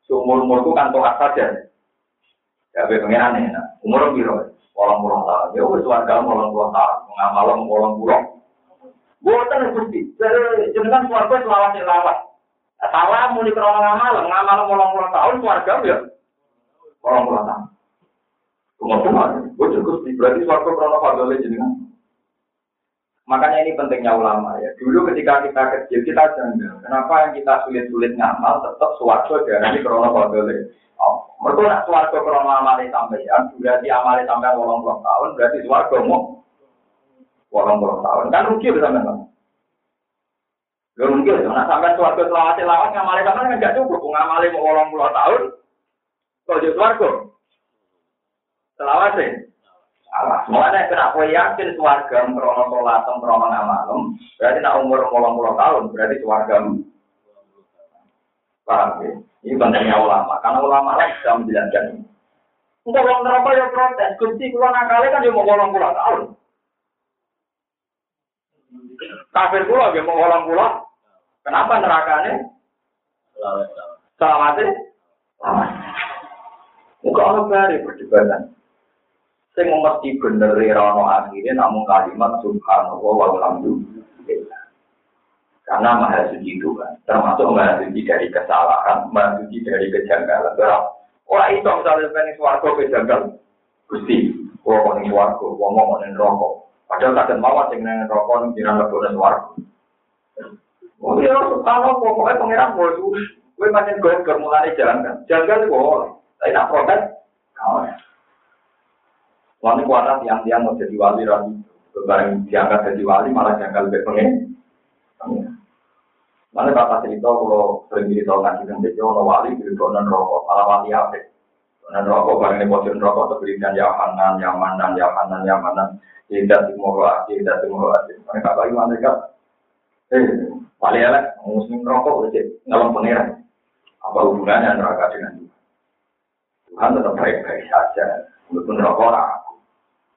Seumur umurku kan toat saja. Ya, be pengen aneh. Umur biro, walang pulang tahun. Ya, wes warga walang pulang tahun. Mengamal walang pulang. Buatan gusti. Jenengan suarga selawat selawat. Salah muni krono ngamal, ngamal walang pulang tahun suarga ya. Tahun. Umur umur. Gue cukup berarti suarga krono fadolnya jenengan. Makanya ini pentingnya ulama ya. Dulu ketika kita kecil kita janggal. Kenapa yang kita sulit-sulit ngamal tetap suwargo dari krono kodole. Oh, mereka nak suwargo krono amale sampeyan, berarti amale sampeyan wolong puluh tahun, berarti suwargo mau wolong puluh tahun. Kan rugi bisa memang. Gak mungkin, nak sampeyan suwargo selawat selawat ngamale sampeyan kan gak cukup. Ngamale mau wolong puluh tahun, kok jadi suwargo. Selawat sih. Allah. Mulanya kena kue yakin suarga krono sholat, krono ngamalem, berarti nak umur kolong puluh tahun, berarti suarga. Paham ya? Ini pentingnya ulama, karena ulama lah bisa menjelaskan ini. Untuk orang neraka ya protes, kunci keluar nakale kan dia mau kolong puluh tahun. Kafir pula dia mau kolong puluh. Kenapa nerakanya? Selamatnya? Selamat. Muka Allah bari perdebatan. Sing mesti bener rono akhirnya namun kalimat subhanallah walhamdulillah. Karena maha suci itu kan, termasuk maha suci dari kesalahan, maha suci dari kejanggalan. Orang itu misalnya pengen suarga kejanggal, gusti, gua mau nih suarga, gua mau nih rokok. Padahal kadang mawar sing nih rokok nih jiran lebih suarga. Oh iya, subhanallah, pokoknya pangeran bos, gue macam gue kemulane jalan kan, janggal itu boleh, tapi nak protes, kau Soalnya kuatat tiang-tiang mau jadi wali rapi. Barang diangkat jadi wali malah janggal lebih pengen. Mana kata cerita kalau sering cerita ngaji dan bejo kalau wali di non rokok, malah wali apa? Non rokok barang ini bocor rokok terberikan yahanan, yamanan, yamanan, yamanan. Tidak timur tidak timur Mereka bagi mereka, eh, wali elek, muslim rokok, ngalem pangeran. Apa hubungannya neraka dengan Tuhan? Tetap baik-baik saja. Walaupun rokok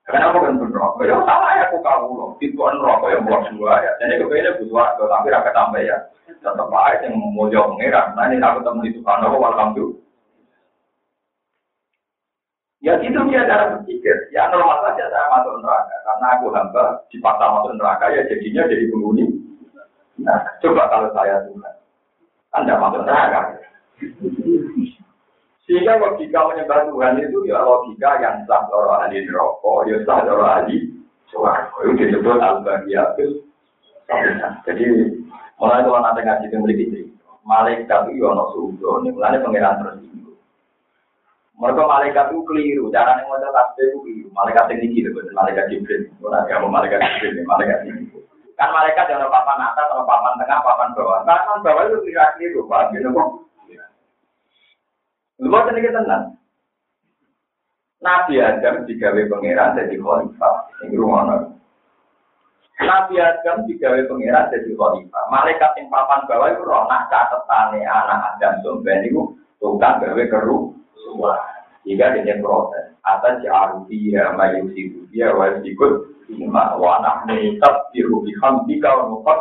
Kenapa kan pun rokok? Ya sama ya aku kamu loh. Itu kan rokok yang buat dua ya. Jadi kepengen butuh waktu tapi rakyat tambah ya. Tetap aja yang mau jauh mengira. Nah ini aku temen itu kan aku alhamdulillah. Ya itu dia cara berpikir. Ya normal saja saya masuk neraka. Karena aku hamba dipaksa masuk neraka ya jadinya jadi penghuni. Nah coba kalau saya Tuhan. Anda masuk neraka. Sehingga logika menyembah Tuhan itu ya logika yang sah loro ahli rokok, ya sah loro ahli suarco. Itu disebut al-bahiyatul Jadi, mulai kalau nanti ngaji itu memiliki cerita. Malaikat itu ada suhu, ini mulai pengiran tersinggung. Mereka malaikat itu keliru, cara yang mau tasbih itu keliru. Malaikat ini gitu, malaikat Jibril. Bukan agama malaikat Jibril, malaikat ini. Kan malaikat yang ada papan atas, ada papan tengah, papan bawah. Papan bawah itu keliru, paham gitu kok. Lu mau tenang. Nabi Adam digawe pangeran jadi khalifah. Ini rumah Nabi Adam digawe pangeran jadi khalifah. Malaikat yang papan bawah itu roh nak catetane anak Adam somben itu tukang gawe keru semua. Jika dia protes, atas jaruhi ya mayusi dia wajib ikut lima wanah menitap di rubi hamdika wa mufat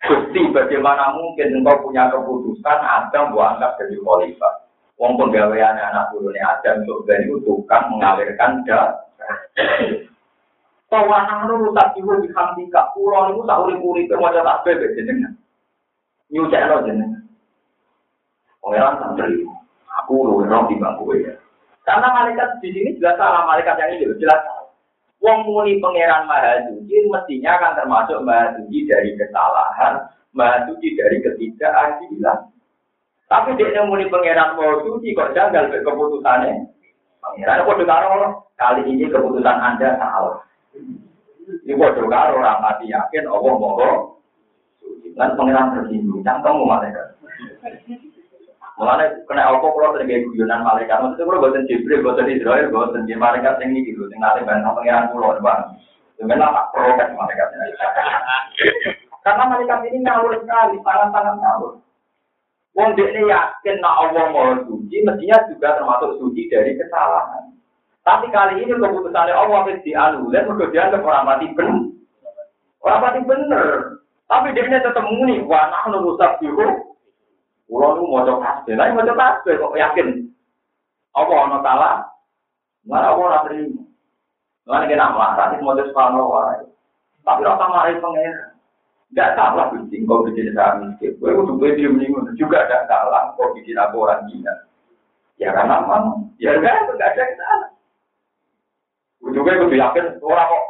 Gusti, bagaimana mungkin engkau punya keputusan Adam buat anggap jadi khalifah? Wong penggawean anak turunnya Adam juga itu tukang mengalirkan darah. Tawanan lu rusak ibu di hamdika, pulau itu tak urip-urip wajah tak bebek jenengan. Nyucek lo jenengan. Pengeran santri, aku lu di bangku ya. Karena malaikat di sini jelas salah, malaikat yang ini jelas salah. Wong muni pangeran Maha Suci mestinya akan termasuk Maha Suci dari kesalahan, Maha Suci dari ketidakadilan. Tapi dia muni pangeran Maha Suci kok janggal ke keputusannya. Pangeran kok karo kali ini keputusan Anda salah. Ini kok karo ramati yakin Allah Suci. Dan pangeran tersinggung, cangkem malaikat. Mulane kena apa kalau sering kayak guyonan malaikat, maksudnya kalau buatan Jibril, buatan Israel, buatan di malaikat yang ini gitu, yang nanti banyak pengiran pulau bang. Sebenarnya tak protes malaikatnya. Karena malaikat ini ngawur sekali, sangat-sangat ngawur. Wong dia yakin nak Allah mau suci, mestinya juga termasuk suci dari kesalahan. Tapi kali ini keputusannya Allah harus dianulir, mereka dianggap orang mati benar. Orang mati benar. Tapi dia tetap muni, wah nah nurusak mau coba kasih, lain mau coba kasih, kok yakin? Apa ono salah? Mana orang terima? Mana kena marah, ini mau coba wae. Tapi rasa marah pengen. Gak salah bikin kau bikin saya miskin. Gue udah gue diem diem juga gak salah kau bikin aku orang gila. Ya karena memang, ya kan gak ada kesalahan. Gue juga gue yakin orang kok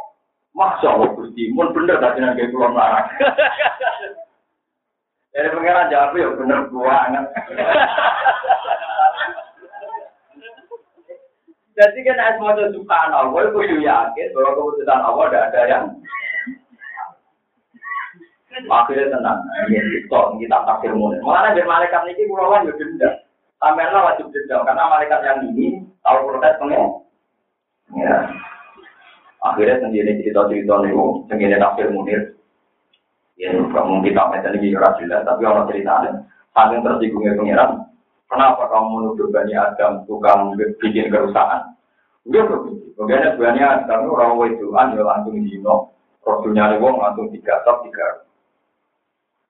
Masya Allah Gusti, mun bener tadi kayak pulau larang. [LAUGHS] Jadi pengiran jawab ya bener banget. Jadi kan as mau subhanallah, gue kudu yakin bahwa keputusan Allah tidak ada yang akhirnya tenang. Kita kita takdir mulai. Mana biar malaikat ini kan juga denda. Sampai wajib denda karena malaikat yang ini tahu protes pengen. Ya. Akhirnya sendiri cerita-cerita nih, sendiri takdir munir. Ya, kamu kita macam ini jelas, tapi orang ceritanya saling tersinggungnya pengiran. Kenapa kamu menuduh Bani Adam tukang bikin kerusakan? Udah begitu. Bagaimana Bani Adam itu orang wedoan ya langsung dino. Rasulnya nih wong langsung tiga top tiga.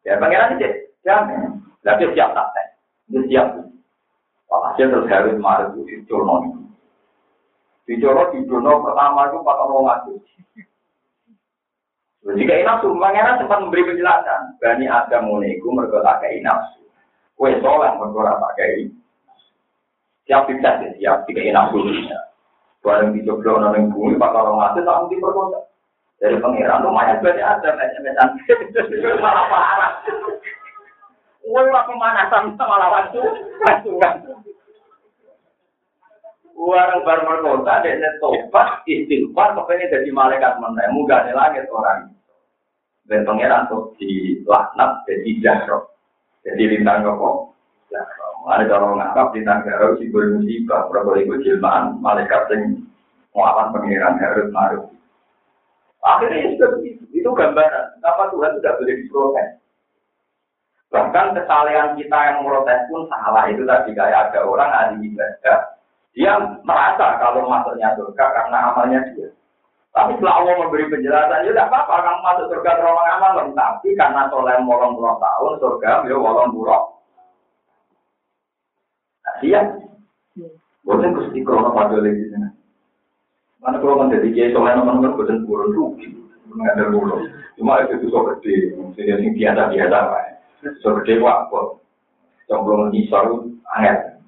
Ya pangeran aja, jangan. Tapi siap tak teh, dia siap. Walhasil terus harus marah itu dicorno. Dicorno di pertama itu pakai orang ngaji. Jika nafsu, pangeran sempat memberi penjelasan. Bani Adam muniku mereka tak kayak nafsu. Kue soleh mereka tak kayak Siap bisa sih, siap jika nafsu. Barang dicoba orang bumi, pak orang mati tak mungkin perkosa. Dari pangeran tuh mayat Bani Adam, SMS-an. Malah parah. Kue lah pemanasan malah waktu, langsung Orang baru merkota, dia tobat, istighfar, kepengen jadi malaikat mana, muga di langit orang. Dan pangeran tuh di laknat, jadi jahro. Jadi lintang kok, ada orang ngangkap lintang jahro, si musibah, berapa itu jilmaan, malaikat yang muapan pangeran harus maruf. Akhirnya itu, itu gambaran, kenapa Tuhan tidak boleh diprotes. Bahkan kesalahan kita yang protes pun salah, itu tadi kayak ada orang ahli ibadah, dia merasa kalau masuknya surga karena amalnya dia. Tapi setelah Allah memberi penjelasan, ya tidak apa-apa kamu masuk surga terowong amal, tapi karena soleh molong puluh tahun surga, ya molong puluh. Nah, dia, boleh kusti krono pada lagi sini. Mana kalau menjadi kiai soleh nomor-nomor bosan turun rugi, ada dulu. Cuma itu tuh so gede, jadi yang biasa biasa pak. So gede waktu, yang belum aneh.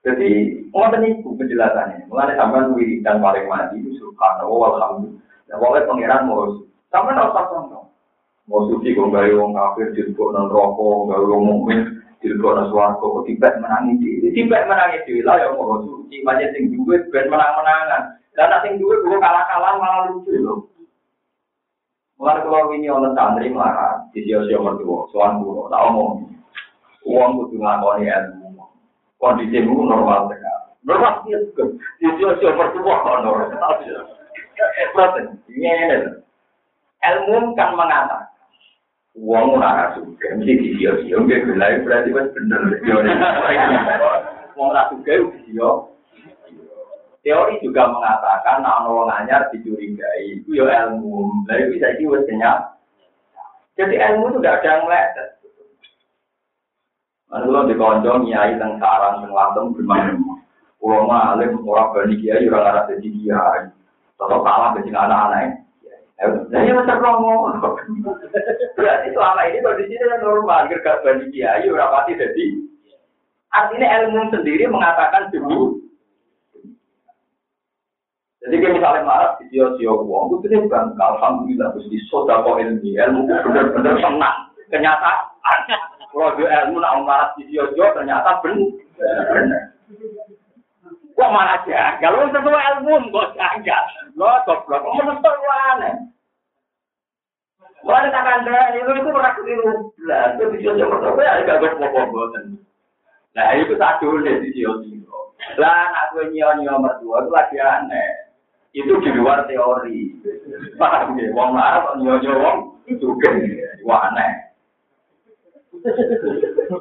Jadi, ngoten niku penjelasannya. Mulane sampean dan paling mati itu subhanallah walhamdulillah. Wong pangeran mau sampean ora usah sombong. Mau suci kok gawe wong kafir dilebok nang rokok, gawe wong mukmin dilebok nang swarga kok tiba menangi dhewe. Tiba menangi dhewe lah ya mau suci banyak sing duwe ben menang-menangan. Dan sing duwe kok kalah-kalah malah lucu lho. Mulane kalau ini orang santri marah, di sio-sio mertua, soal guru, tak omong. Uang kudu ngakoni ilmu kondisimu normal sekali. Normal sih, itu sih mertua normal. ini ilmu kan mengatakan uang ora suka mesti disio-sio nggih gelai berarti wis bener. Wong ora suka disio teori juga mengatakan ana wong anyar dicurigai itu ya ilmu. Lha bisa wis kenyang jadi ilmu itu tidak ada yang meleset Lalu kalau dikonco nyai teng sarang teng lantem gimana? Pulau alim orang bani kiai orang arah jadi kiai. Kalau kalah jadi anak-anak Nah, ini macam romo. Berarti selama ini kondisinya normal. Gergak bani kiai orang pasti jadi. Artinya ilmu sendiri mengatakan dulu. Jadi kayak misalnya marah di sio-sio uang, itu dia bukan alhamdulillah terus di sodako ilmi, ilmu benar-benar senang, kenyataan. Kalau ilmu nak marah di Jojo ternyata benar. Kok malah jagal? Lu sesuai ilmu kok jagal? Lo goblok, kok menurut lu aneh? Mulai tak ada itu itu orang keliru. Lah, itu di Jojo pertama ya gak gue pokok Nah, itu satu di Jojo. Lah, anak gue nyio-nyio mertua itu lagi aneh. Itu di luar teori. Paham ya? Wong nyio-nyio wong itu kan aneh.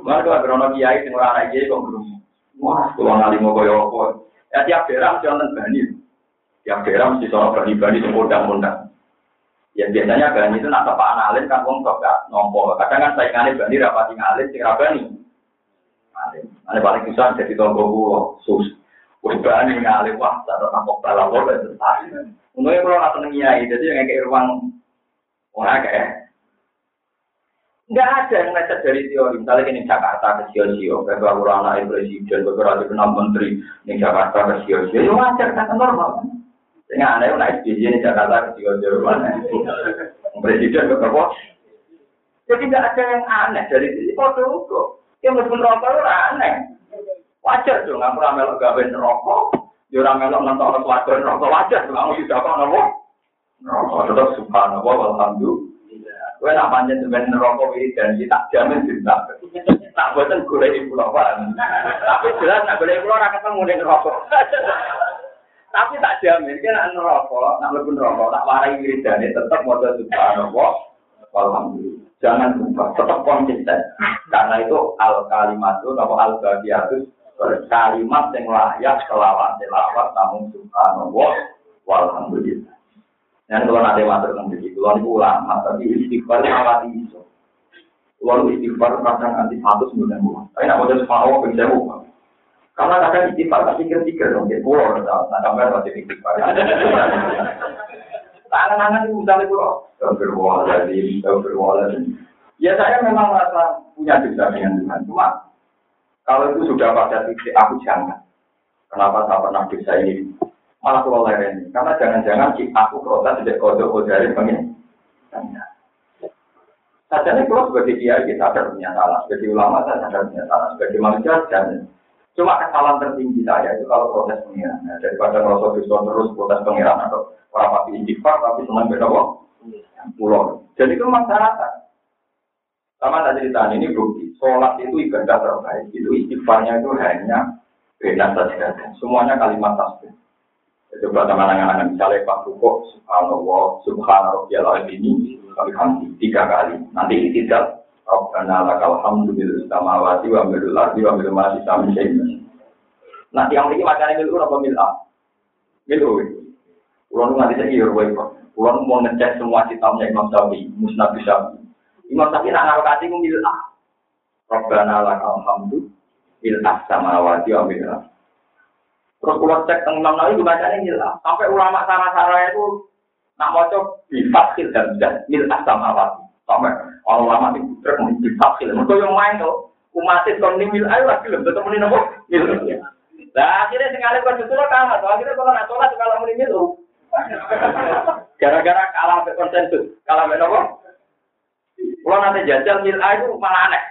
Mana kalau berono kiai sing ora ana kiai kok belum. Wah, kalau ngali mau koyo apa. Ya tiap daerah wonten bani. Tiap daerah mesti sono bani-bani sing undang-undang. Ya biasanya bani itu nak tepak analin kan wong kok gak nompo. Kadang kan saingane bani rapati ngalin sing ra bani. Ada paling susah jadi tonggo kulo, sus. Wis bani ngalin wah, tak tampok dan selesai. Untungnya kalau nggak seneng kiai, jadi yang kayak ruang orang kayak Enggak ada yang lecet dari teori. Misalnya ini Jakarta ke Sio-Sio, beberapa anak presiden, beberapa kenal menteri di Jakarta ke Sio-Sio, ya wajar, kata normal. Sing aneh naik di sini Jakarta ke mana? Presiden berapa? Jadi nggak ada yang aneh dari sisi foto itu. Ya meskipun rokok itu aneh. Wajar dong, aku ramelok gawe rokok. Ya ramelok suatu rokok wajar. Kamu tidak kok nopo. Rokok tetap subhanallah walhamdulillah. Gue nak panjang sebenarnya rokok ini dan tak jamin cinta. Tak buatan gue ibu lopan. Tapi jelas nak boleh ibu orang ketemu dengan rokok. Tapi tak jamin, kan nak neraka, nak lebih neraka, tak warai wiridane tetap mau subhanallah, alhamdulillah. Jangan lupa, tetap konsisten. Karena itu al kalimat itu, atau al bagiatus, kalimat yang layak selawat, selawat, namun subhanallah, walhamdulillah. Dan kalau nanti masuk ke sini, kalau itu ulama, tapi istighfar awati iso. Kalau istighfar kadang nanti satu sembilan bulan. Tapi nak mau subhanallah, bisa bukan. Karena kadang istighfar tak pikir-pikir dong, kayak pulau, nah sampai masih istighfar. [LAUGHS] Tangan-tangan itu misalnya pulau, Astagfirullahaladzim, Astagfirullahaladzim. Ya saya memang merasa punya dosa dengan Tuhan, cuma kalau itu sudah pada titik aku jangan. Kenapa saya pernah dosa ini? Malah pulau ini, karena jangan-jangan si aku protes tidak kodok kodari pengen. Saja ini kalau sebagai kiai kita ada punya salah, sebagai ulama saya ada punya salah, sebagai manusia jangan. Cuma kesalahan tertinggi saya itu kalau protes pengiran. Nah, daripada merasa bisa terus protes pengiran atau orang pasti istighfar tapi senang beda kok. Pulau. Jadi itu masyarakat. Sama tak cerita ini bukti. Sholat itu ibadah terbaik. Itu istighfarnya itu hanya beda saja. Semuanya kalimat tasbih. Coba teman-teman misalnya Pak Bukok, Subhanallah, Subhanallah, ini kali tiga kali. Nanti tidak Rabbana lakal hamdu bil samawati wa bil ardi wa bil ma sami Nah, yang ini macamnya milu apa mil a? Milu. Kulo nganti saiki yo wae kok. Kulo mau ngecek semua kitabnya Imam Syafi'i, Musnad Syafi'i. Imam Syafi'i nak ngarokati ku mil a. Rabbana lakal hamdu bil samawati wa bil ardi. Terus kulo cek teng Imam Nawawi bacanya mil a. Sampai ulama sarah-sarah itu nak maca bi fathil dan dan mil samawati. Sampai orang lama di di fakir. Mereka yang main tuh, umatin kon mil ayo lagi loh, tetap mending nopo. Nah akhirnya sekali kau justru kalah, akhirnya kalau nggak sholat kalau mending itu. Gara-gara kalah be konsensus, kalah be nopo. Kalau nanti jajal mil ayo malah aneh.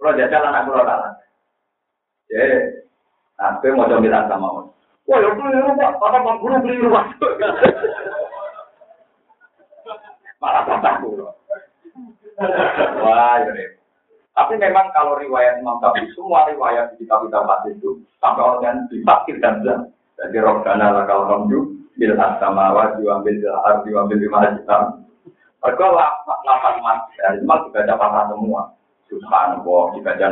Kalau jajal anak kalau kalah. Sampai mau coba sama Wah, ya keliru pak, apa guru keliru pak. malah tambah kulo. Wah, ya Tapi memang kalau riwayat Imam Syafi'i semua riwayat di kitab-kitab itu sampai orang yang difakir dan jelas. Jadi Robbana lakal hamdu bil asama wa diambil bil ardi wa bil lima hitam. Mereka lapat lapat mas, mas dibaca patah semua. Subhanallah, dibaca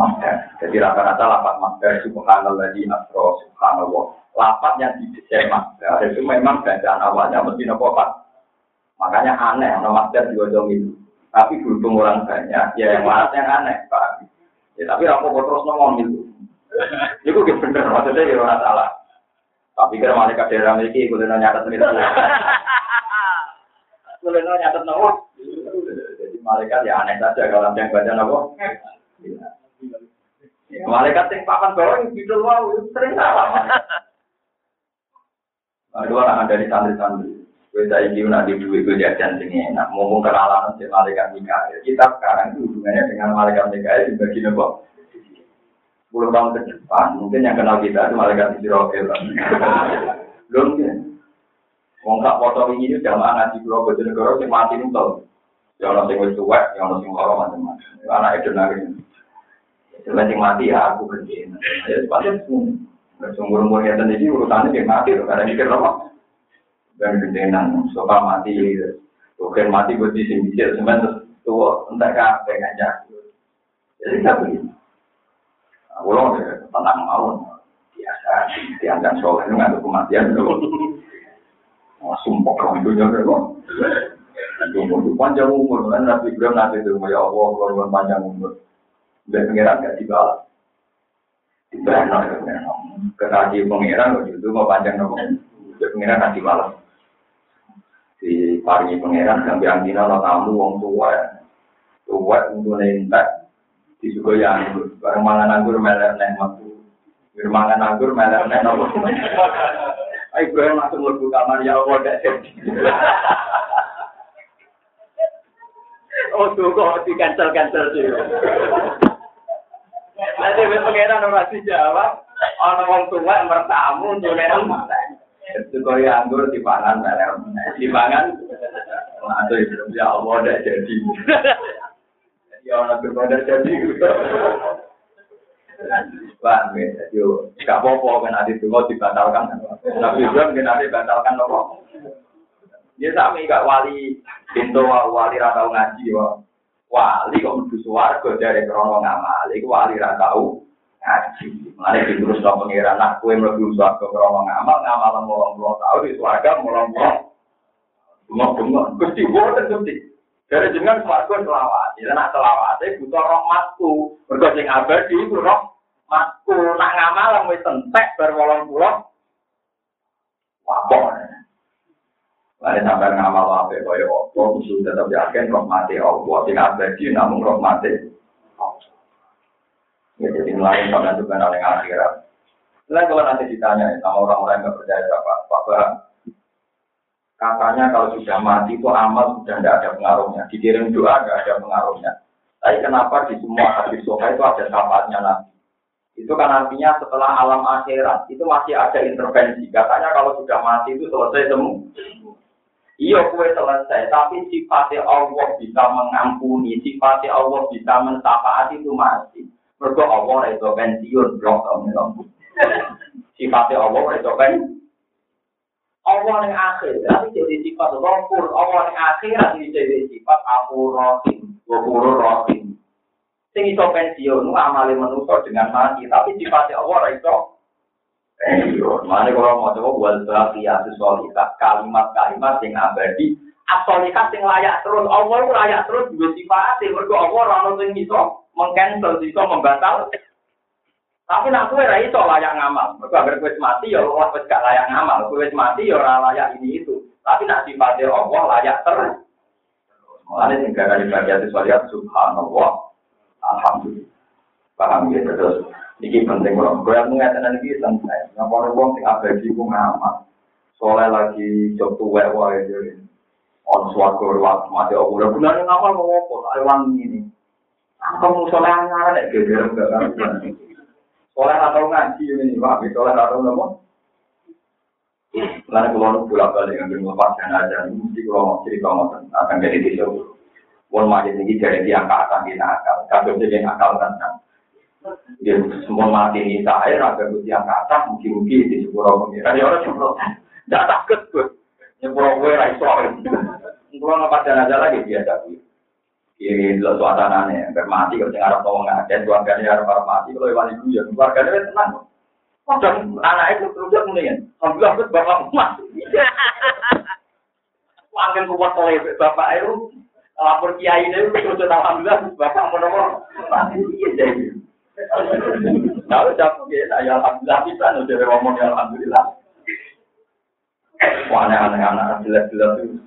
nawa. Jadi rata-rata lapat master subhanallah di asro subhanallah. Lapatnya di desain master. Itu memang bacaan awalnya mesti nopo Makanya aneh, di ojong itu. Tapi berhubung orang banyak, ya yang mana yang aneh, Pak. Ya, tapi aku mau terus ngomong itu. Itu gitu bener, maksudnya ya orang salah. Tapi kira malaikat daerah memiliki, gue nyatet sendiri. Gue nyatet nopo. Jadi malaikat ya aneh saja kalau yang baca nopo. Ya, malaikat yang papan bawah yang gitu wow, sering salah. Ada orang dari santri-santri. Gue saya ini nanti duit gue jajan sini enak. Ngomong kenalan si malaikat Mikael. Kita sekarang itu hubungannya dengan malaikat Mikael di bagian apa? Sepuluh tahun ke depan, mungkin yang kenal kita itu malaikat Israel. Belum ya. Wong tak foto ini jamaah ngaji pulau Bojonegoro sing mati nuntul. Ya ono sing wis tuwek, ya ono sing lara macam-macam. Anak itu nari. Sebenarnya mati ya aku kerja. Ya sepatutnya semua. Sumur-umur yang tadi urusannya dia mati loh, karena mikir apa? dan gendenan soal mati bukan mati buat di sini sebentar tua entah kapan aja jadi tak begini ulang deh tentang mau biasa dianggap itu nggak ada kematian dulu sumpah kamu itu jangan kok umur panjang umur kan nabi Ibrahim nanti itu ya Allah kalau panjang umur dan pengiran gak dibalas dibalas kekasih pengiran itu mau panjang nomor. Pengiran nanti malam. Di paringi pangeran sampai anggina no tamu wong tua. Tua untuk nentak di suku yang bareng mangan anggur melek neng waktu. Mangan anggur melek neng apa Ayo gue langsung lebih kamar ya Allah tidak jadi. Oh tuh kok di cancel cancel sih. Nanti wis pengenan ora dijawab. Ana wong tua mertamu njulenan. Itu kaya anggur dipangan meler. Dipangan. Aduh ya Allah tidak jadi. Ya ana berbeda jadi. Wah, yo, gak apa-apa kan adi tunggu dibatalkan. Nabi Ibrahim kan adi batalkan apa? Dia sami gak wali pintu wali ra tau ngaji yo. Wali kok mlebu swarga dari krono ngamal, iku wali ra tau ngaji. Mulane diterus nang pengiran nak kowe mlebu swarga krono ngamal, ngamal molong puluh tahun di swarga molong puluh. Bengok-bengok, Gusti boten Gusti. Dari jenengan swarga selawat. Jadi nak selawate butuh rahmatku. Mergo sing abadi iku rahmatku. Nak ngamal wis entek bar 80. Wapok. Lalu sampai ngamal apa kaya apa, musuh tetap yakin rahmati Allah. Sing abadi namun rahmati Ya, jadi lain sama juga yang akhirat. Lalu kalau nanti ditanya sama orang-orang yang percaya Bapak, Bapak, katanya kalau sudah mati itu amal sudah tidak ada pengaruhnya. Dikirim doa tidak ada pengaruhnya. Tapi kenapa di semua hadis soha itu ada syafaatnya nanti? Itu kan artinya setelah alam akhirat itu masih ada intervensi. Katanya kalau sudah mati itu selesai semua. Iya kue selesai, tapi sifatnya Allah bisa mengampuni, sifatnya Allah bisa mensyafaati itu masih. Mergo Allah itu pensiun blok tahun Sifatnya Allah itu pensiun. Allah yang akhir, tapi jadi sifat rokur. Allah yang akhirat ini jadi sifat aku rohim, gopuru rohim. Sing iso pensiun, amali manusia dengan mati, tapi sifatnya Allah itu. Mana kalau mau coba buat bahagia solikat, kalimat-kalimat yang abadi, asolikat yang layak terus. Allah itu layak terus juga sifatnya, mereka Allah orang yang iso mengcancel, iso membatal. Tapi nak rai iso layak ngamal. Agar kue mati ya Allah wis gak layak ngamal. Kue mati ya ora layak ini itu. Tapi nak sifatnya Allah layak terus. Mulane sing gara di bagian itu subhanallah. Alhamdulillah. Paham ya terus. Iki penting kalau gue mengatakan lagi santai. Ngapa wong sing abadi ku ngamal. Soalnya lagi job tuwek wae jadi. On suatu waktu mati Allah. Gunanya ngamal mau apa? Ayo ini. Kamu soalnya ngalah deh, geger enggak kan? Oleh atau ngaji ini, Pak, oleh atau nopo. Lalu kalau pulang balik ngambil melepaskan aja, mesti kalau mau cerita mau akan jadi tisu. Wong majid ini dari tiang akan di nakal, kabel jadi nakal kan kan. Dia semua mati ini saya, raga gue tiang atas, mungkin-mungkin di sepuluh pengiran. Ya orang cuma, tidak takut gue. Nyepuluh gue raiso. Kalau ngepadan aja lagi biasa gue. ini lo suasana nih bermati kalau tinggal orang ngomong ada keluarganya harus bermati kalau iwan ibu ya keluarganya tenang dan anak itu terus kemudian alhamdulillah itu bapak emas makin kuat oleh bapak itu lapor kiai itu terus alhamdulillah bapak nomor mati iya jadi Lalu jawab ya, ya alhamdulillah kita udah ngomong ya alhamdulillah. Wah aneh-aneh anak jelas-jelas itu.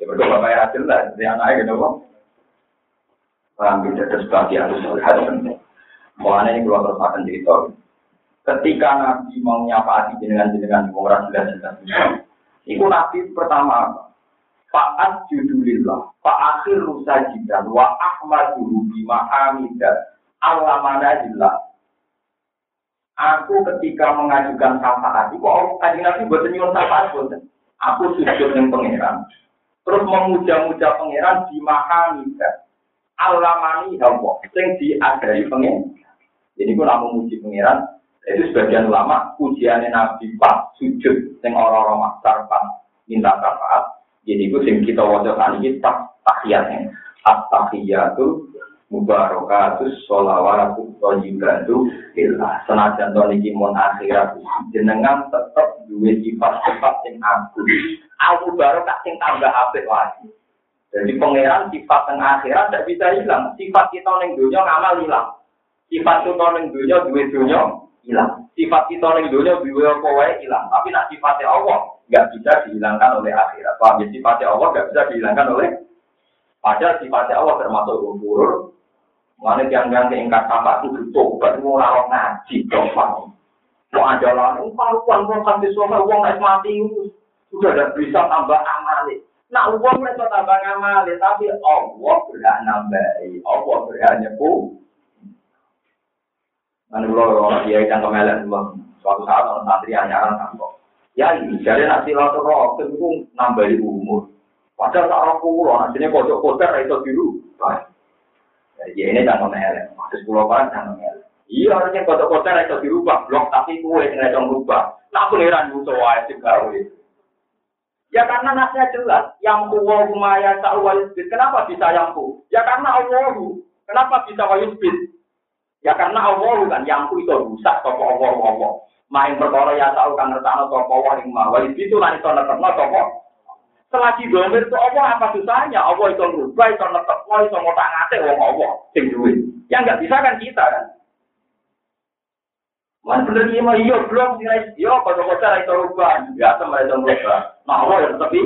Ya berdua bapak ya jelas, jadi anaknya gitu kok. Paham tidak ada sebagian solihat penting. Mulanya ini keluar terus akan cerita. Ketika Nabi mau nyapa hati dengan jenengan orang jelas-jelas. Itu Nabi pertama Fa'at judulillah, fa'akhir rusajidan, wa ahmaduhu bima hamidah, Allah manajillah. Aku ketika mengajukan syafaat, itu aku kaji Nabi buat nyuruh syafaat, aku sujud dengan pangeran. Terus memuja-muja pangeran bima hamidah. alamani hawa sing diadari pengen jadi ku namun muji pengiran itu sebagian ulama ujiannya nabi pak sujud sing orang-orang maksar pak minta syafaat jadi ku sing kita wajah tadi kita tahiyatnya at-tahiyatu mubarakatus sholawatu thayyibatu billah senajan to niki mon akhirat jenengan tetep duwe sifat sifat sing agung aku baru tak sing tambah apik wae Jadi pangeran sifat yang akhirat tidak bisa hilang. Sifat kita yang dunia ngamal hilang. Sifat kita yang dunia dua dunia hilang. Sifat kita yang dunia dua kowe hilang. Tapi nak sifatnya Allah nggak bisa dihilangkan oleh akhirat. Paham ya? Sifatnya Allah nggak bisa dihilangkan oleh Padahal sifatnya Allah termasuk umur. Mengenai yang yang keingkat sama itu tobat mau ngaji tobat. Mau ada lah, uang uang kasih suami uang naik mati sudah ada bisa tambah amali. Nah uang mereka tambah amali, tapi Allah berhak nambahi, Allah berhak nyepu. Mana kalau dia yang kemelan suatu saat orang santri anyaran kantor. Ya ini jadi nanti lalu roh itu nambahi umur. Padahal tak orang pulau, nantinya kocok kotor itu biru. Jadi ini jangan melek, maksud pulau kan jangan melek. Iya harusnya kocok kotor itu dirubah blok, tapi kue yang tidak berubah. Nah pengiran musuh wae sih Ya karena nasnya jelas, yang kuwa kumaya sa'wayusbid. Kenapa bisa yang? Ya karena Allahu. Kenapa bisa wayusbid? Ya karena Allahu kan, yang itu rusak, toko Allah Allah. Main perkara ya tahu kan ngertano toko Allah yang mah. Wayusbid itu lah itu netepno toko. Selagi domir itu Allah apa susahnya? Allah itu ngerubah, itu netepno, itu ngotak ngate, wong Allah. Sing duit. Ya nggak bisa kan kita kan. Mas bener iya mah iya belum sih iya kalau kau cara itu rubah biasa mereka rubah. Nah apa ya tapi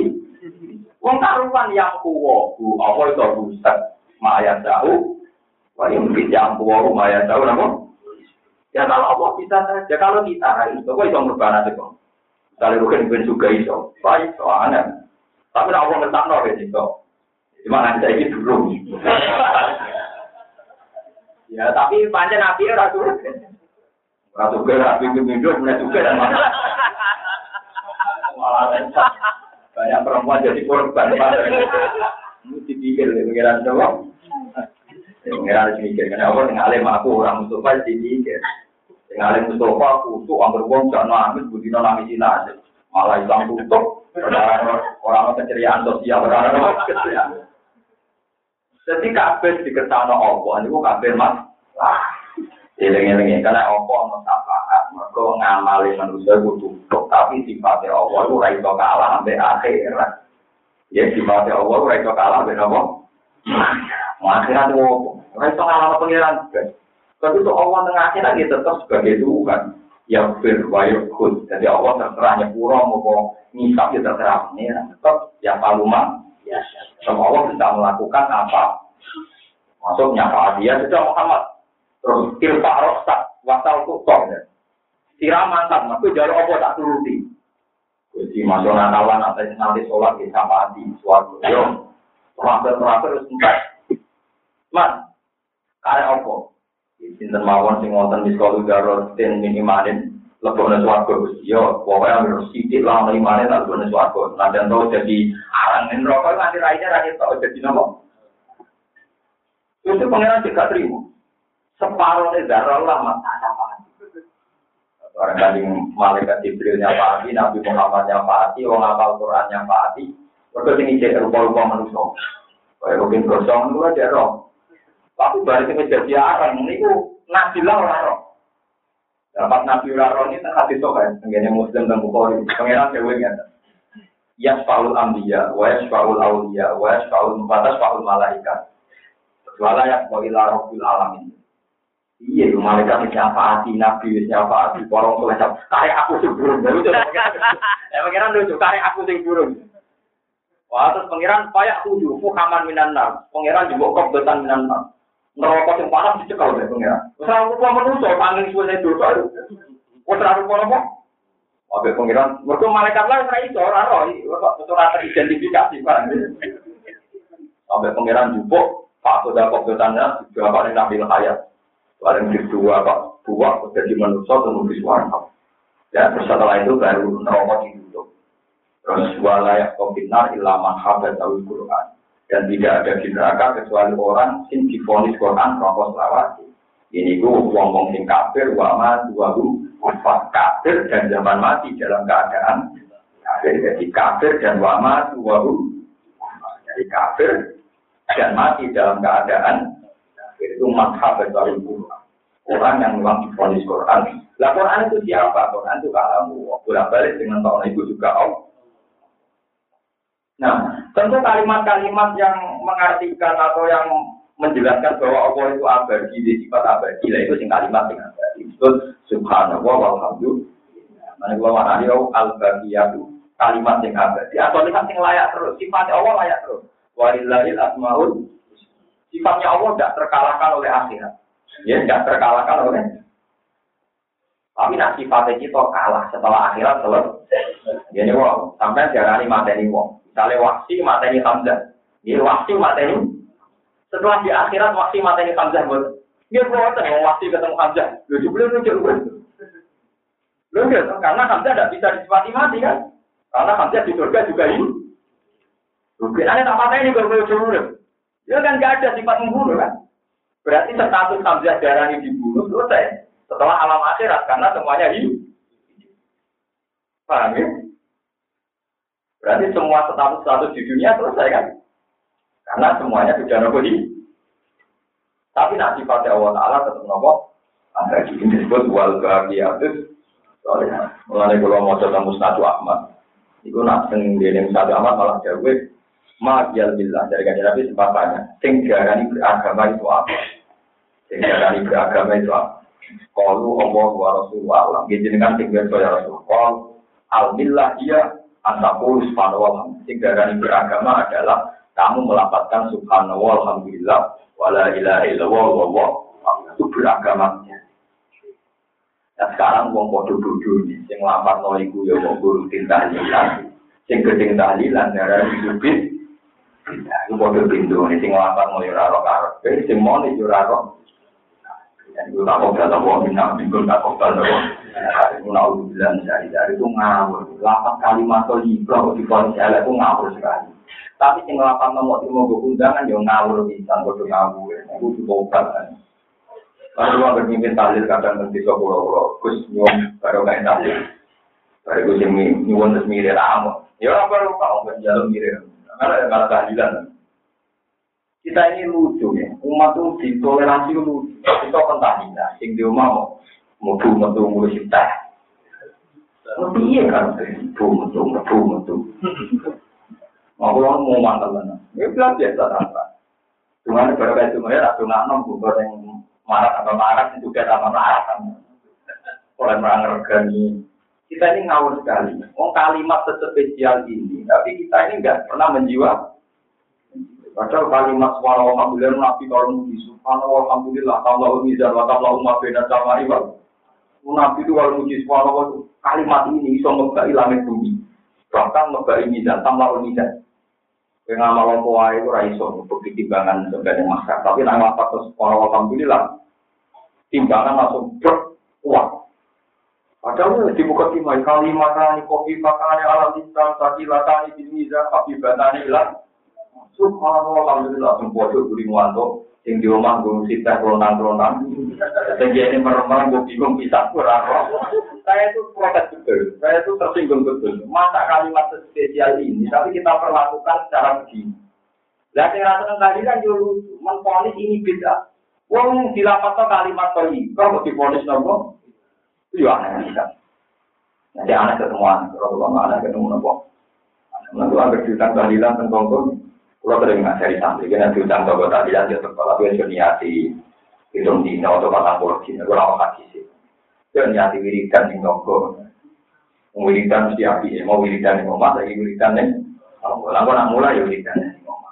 Wong karuan yang kuwo, apa itu rusak? Maya tahu, wah yang yang kuwo, maya tahu nama. Ya kalau apa bisa saja, kalau kita itu, kok itu merubah nanti kok. Misalnya bukan bukan juga itu, baik soalnya. Tapi kalau Allah ngetak no itu, cuma nanti saya dulu. ya tapi panjang nabi rasul. Ratu gerak, pintu pintu, mulai juga dan malah banyak perempuan jadi korban. Ini dipikir, pengiran coba. Pengiran dipikir, karena Allah yang alim aku, orang Mustafa dipikir. Yang alim Mustafa, kutu, ambil bom, jangan nangis, budi nangis aja. Malah hilang tutup, orang-orang keceriaan sosial, orang-orang keceriaan. Jadi kabeh diketahui Allah, ini kabeh mas. Eling-eling karena apa ono syafaat, mereka ngamali manusia itu tutup, tapi sifatnya Allah itu raiso kalah sampai akhirat. Ya sifatnya Allah itu raiso kalah sampai apa? Akhirat itu apa? Raiso kalah pengiran. Tapi itu Allah tengah akhirat ya tetap sebagai Tuhan. Ya fir wa yakut. Jadi Allah terserah nyepura mau ngisap ya terserah pengiran. Tetap ya paluma. Ya, sama Allah bisa melakukan apa? Maksudnya apa dia sudah Muhammad Terus tilka rosak, wasal tukok. Sirah mantap, tapi jari apa tak turuti. Jadi masuk nakalan atau nanti sholat di hati suatu. Yo, terakhir-terakhir harus entar. Mas, kayak apa? Sinten mawon sing wonten di sekolah garo ten minimalin lebokne swarga Gusti yo pokoke harus sithik lah mlimane tak lebokne swarga nanti to jadi arang ning rokok nanti raine ra ketok jadi nopo itu pangeran juga terima separuh dari darah lama Orang kali malaikat Jibril nyapati, Nabi Muhammad nyapati, orang apal Quran nyapati. Mereka ini cek rupa-rupa manusia. Kayak mungkin gosong itu aja roh. Tapi balik ini jadi arang, ini ku nabi lah orang. Dapat nabi roh ini tengah itu kan, tengganya muslim dan bukhari. Pengiran ceweknya. Yasfaul ambiya, wa yasfaul awliya, wa yasfaul mubatas, faul malaikat. Wala yasfaul ila rabbil alamin. Iya, malaikat siapa hati nabi siapa hati porong tuh macam tarik aku sing burung. Lucu, ya pangeran lucu tarik aku sing burung. Wah, terus pangeran payak tujuh, fuhaman minan nar. Pangeran juga kok betan minan nar. Neraka sing panas dicekal oleh pangeran. Wes aku kok menungso pangling suwe dosa. Wes aku kok apa? Wabe pangeran, mergo malaikat lah ora iso ora roh, ora teridentifikasi barang. Wabe pangeran jupuk, Pak Soda kok betannya juga Pak Nabi Hayat. Paling kedua Pak buah jadi manusia kemudian suara. Ya, terus setelah itu baru neraka ditutup. Terus walayak kominar ilaman habat al Quran. Dan tidak ada di neraka kecuali orang sing difonis Quran rokok selawati. Ini gue wong-wong sing kafir, wama, dua kufar kafir dan zaman mati dalam keadaan kafir. Jadi kafir dan wama, dua Jadi kafir dan mati dalam keadaan itu madhab dari. Quran yang memang difonis Quran. Lah itu siapa? Quran itu kalamu. Bolak balik dengan tahun itu juga Allah. Nah, tentu kalimat-kalimat yang mengartikan atau yang menjelaskan bahwa Allah itu abadi, di sifat abadi, lah itu sing kalimat yang abadi. Itu subhanallah walhamdulillah. Mana gua mana dia al itu kalimat yang abadi. Atau kalimat yang layak terus, sifatnya Allah layak terus. Walillahil asmaul Sifatnya Allah tidak terkalahkan oleh akhirat. Ya, tidak terkalahkan oleh Tapi nak sifatnya kita kalah setelah akhirat selesai. Jadi wong, sampai jarani mateni wong. Misalnya waksi mateni Hamzah. Ini waksi mateni. Setelah di akhirat waksi mateni Hamzah buat. Dia buat mau waksi ketemu Hamzah. Lu sebelum lu coba. Lu karena Hamzah tidak bisa disifati mati kan? Karena Hamzah di surga juga ini. Mungkin ada tak mateni juga belum Ya kan gak ada sifat membunuh kan? Berarti status Hamzah darah ini dibunuh selesai setelah alam akhirat karena semuanya hidup. Paham ya? Berarti semua status-status di dunia selesai kan? Karena semuanya sudah nopo Tapi nanti pada Allah Ta'ala tetap nopo. Ada ini disebut wal kehabiatus. Soalnya, mulai kalau mau coba musnadu Ahmad. Itu nak sing dene musnadu Ahmad malah jauh. Ma'iyal billah dari kajian Nabi sepatahnya. Sing darani beragama itu apa? Sing darani beragama itu apa? Kalu Allah wa Rasulullah alam. Gitu kan tinggal ya Rasul. Kal al-millah dia wa ta'ala. Sing darani beragama adalah kamu melapatkan subhanahu wa alhamdulillah wala ilaha illallah wa wa. Itu beragama. Nah sekarang wong podo bodoh nih, sing lapat no iku ya wong guru tahlilan, sing gedeng tahlilan darah hidupin, itu podo pintu nih, sing lapat no yuraro karep, sing mau nih yuraro itu tak kok kata wong bina bingung tak kok kata wong. Itu bilang dari itu ngawur. Lapan kalimat to libro di konsel itu ngawur sekali. Tapi sing lapan nomor itu mau undangan ya ngawur bisa bodoh ngawur. Itu juga kan. Kalau lu bermimpin tahlil kadang nanti so pulau pulau, gus nyom baru kain tahlil. Baru gus yang nyuwun terus mirip amu. Ya apa lu kau berjalan mirip. Karena ada tahlilan. Kita ini lucu ya, umat itu ditoleransi lucu. Kita pentahina, sing di rumah mau metu metu mulai kita. Iya kan, metu metu metu metu. Mau mau mantel mana? Ini bilang biasa tanpa. Cuma beberapa itu ya, aku nggak bukan yang marah atau marah itu juga sama marah kan. Oleh merangkani kita ini ngawur sekali. Oh kalimat spesial ini, tapi kita ini nggak pernah menjiwa Padahal kalimat suara alhamdulillah nabi kalau muji subhanallah alhamdulillah kalau mizan wa kalau umat beda sama iwal. Nabi itu kalau muji subhanallah kalimat ini bisa ngebai langit bumi. Bahkan ngebai mizan tambah mizan. Yang amal kuah itu raiso begitu timbangan sebagai masyarakat. Tapi nang lapat subhanallah alhamdulillah timbangan langsung berkuat. Padahal dibuka timai kalimat ini kopi makannya alam insan tadi latani di mizan tapi batani ilah Subhanallah, alhamdulillah, itu beli muanto, sing di rumah gue sita kelonan kelonan, sing ini meremang gue bingung bisa kurang Saya itu protes betul, saya itu tersinggung betul. Masa kalimat spesial ini, tapi kita perlakukan secara begini. Lah sing rasa tadi kan yo lucu, menfonis ini beda. Wong dilapatno kalimat tadi, kok difonis nopo? Itu aneh kan. Jadi anak ketemuan, kalau anak ketemu nopo. Nanti agar cerita kehadiran tentang kalau sering ngajari santri, kena diundang toko tadi dan dia sekolah, gue niati hitung dino atau patang puluh dino, gue lama kasih sih. Gue niati wiridan di toko, wiridan mesti api, mau wiridan di rumah, lagi wiridan nih. Kalau gue nak mulai ya wiridan di rumah.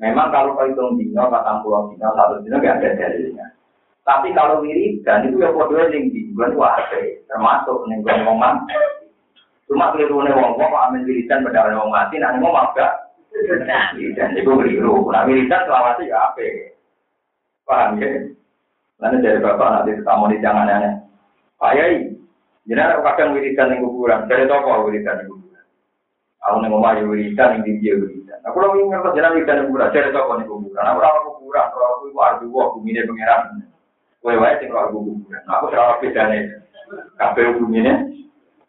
Memang kalau kau hitung dino, patang puluh dino, satu dino gak ada dalilnya. Tapi kalau wiridan itu ya kode yang di gue termasuk gue ngomong. Cuma keliru nih ngomong, amin wiridan pada orang mati, nanti mau gak? Dan itu keliru. Nah, wiridan selawasi ya apa? Paham ya? Lalu dari bapak nanti ketemu di jangan aneh. Pak Yai, aku kadang wiridan yang kuburan. Dari toko wiridan yang kuburan. Aku nih mau wiridan yang tinggi wiridan. Aku lagi ngerti jalan wiridan yang kuburan. Dari toko yang kuburan. Aku rawat kuburan. Kalau aku itu ardu wah bumi ini pangeran. Kue wae sing aku kuburan. Aku serawat bedane. Kabeh bumi ini.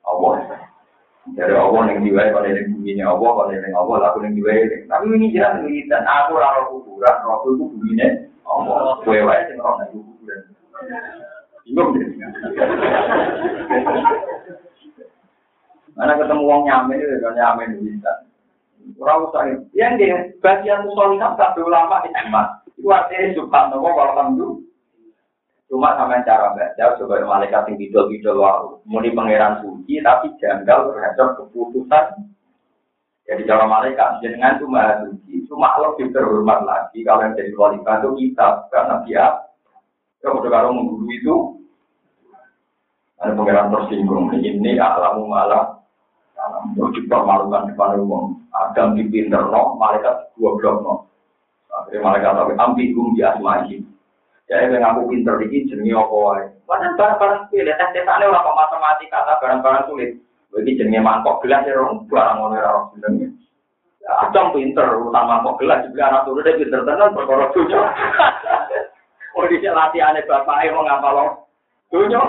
Allah. Dari Allah yang diwai pada yang bumi ini Allah, pada yang Allah laku yang diwai. Tapi ini jelas dan aku rawat kuburan, waktu itu bumi ini Allah. Kue wae ora nang kuburan. Bingung deh. Mana ketemu uang nyamen itu kan nyamen bisa. Ora usah. Yang dia bagian musolina tak ulama itu mas. Itu artinya subhanallah walhamdulillah. Cuma sama cara baca, coba malaikat yang bidol-bidol waru. Muni pangeran suci, tapi janggal terhadap keputusan. Jadi cara malaikat, jenengan maha suci. Cuma lebih terhormat lagi kalau yang jadi kualitas itu kita. Karena dia, ya udah kalau mengguru itu. Ada pengiran tersinggung. Ini alamu malah. Terus dipermalukan depan umum. Adam dipinter no, malaikat dua blok no. Akhirnya malaikat tapi ambigum di asma'i. Jadi yang aku pinter ini jenenge apa wae. Padahal barang-barang sulit, tes tesane ora kok matematika, barang-barang sulit. Iki jenenge mangkok gelas ya rong, barang ngono ora ora jenenge. Adam pinter, utang mangkok gelas juga anak turun dia pinter tenan perkara dunya. [LAUGHS] Oh di latihane bapake mau ngapal lo. Dunya.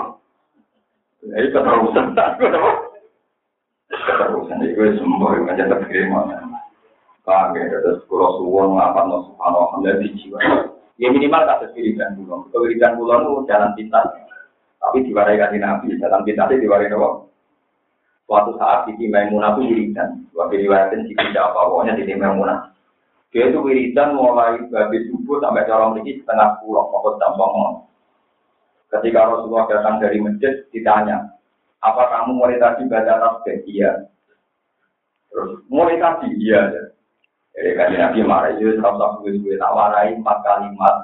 Jadi keterusan tak [LAUGHS] Keterusan itu semua yang aja terkirim. Ya, terus kalau suwon ngapa no subhanallah, di jiwa. Ya minimal kasus wiridan pulau. Wiridan pulau itu jalan pintas. Tapi diwarai kasih nabi, jalan pintasnya diwarai apa? Suatu saat Siti Maimunah itu wiridan. Waktu diwaratin Siti tidak apa pokoknya Siti Maimunah. Dia itu wiridan mulai habis subuh sampai dalam lagi setengah pulau, pokok tampang Ketika Rasulullah datang dari masjid, ditanya, apa kamu mulai tadi baca tasbih? Iya. Terus mulai tadi, iya. Jadi kan Nabi marah itu serap gue gue tak warai empat kalimat.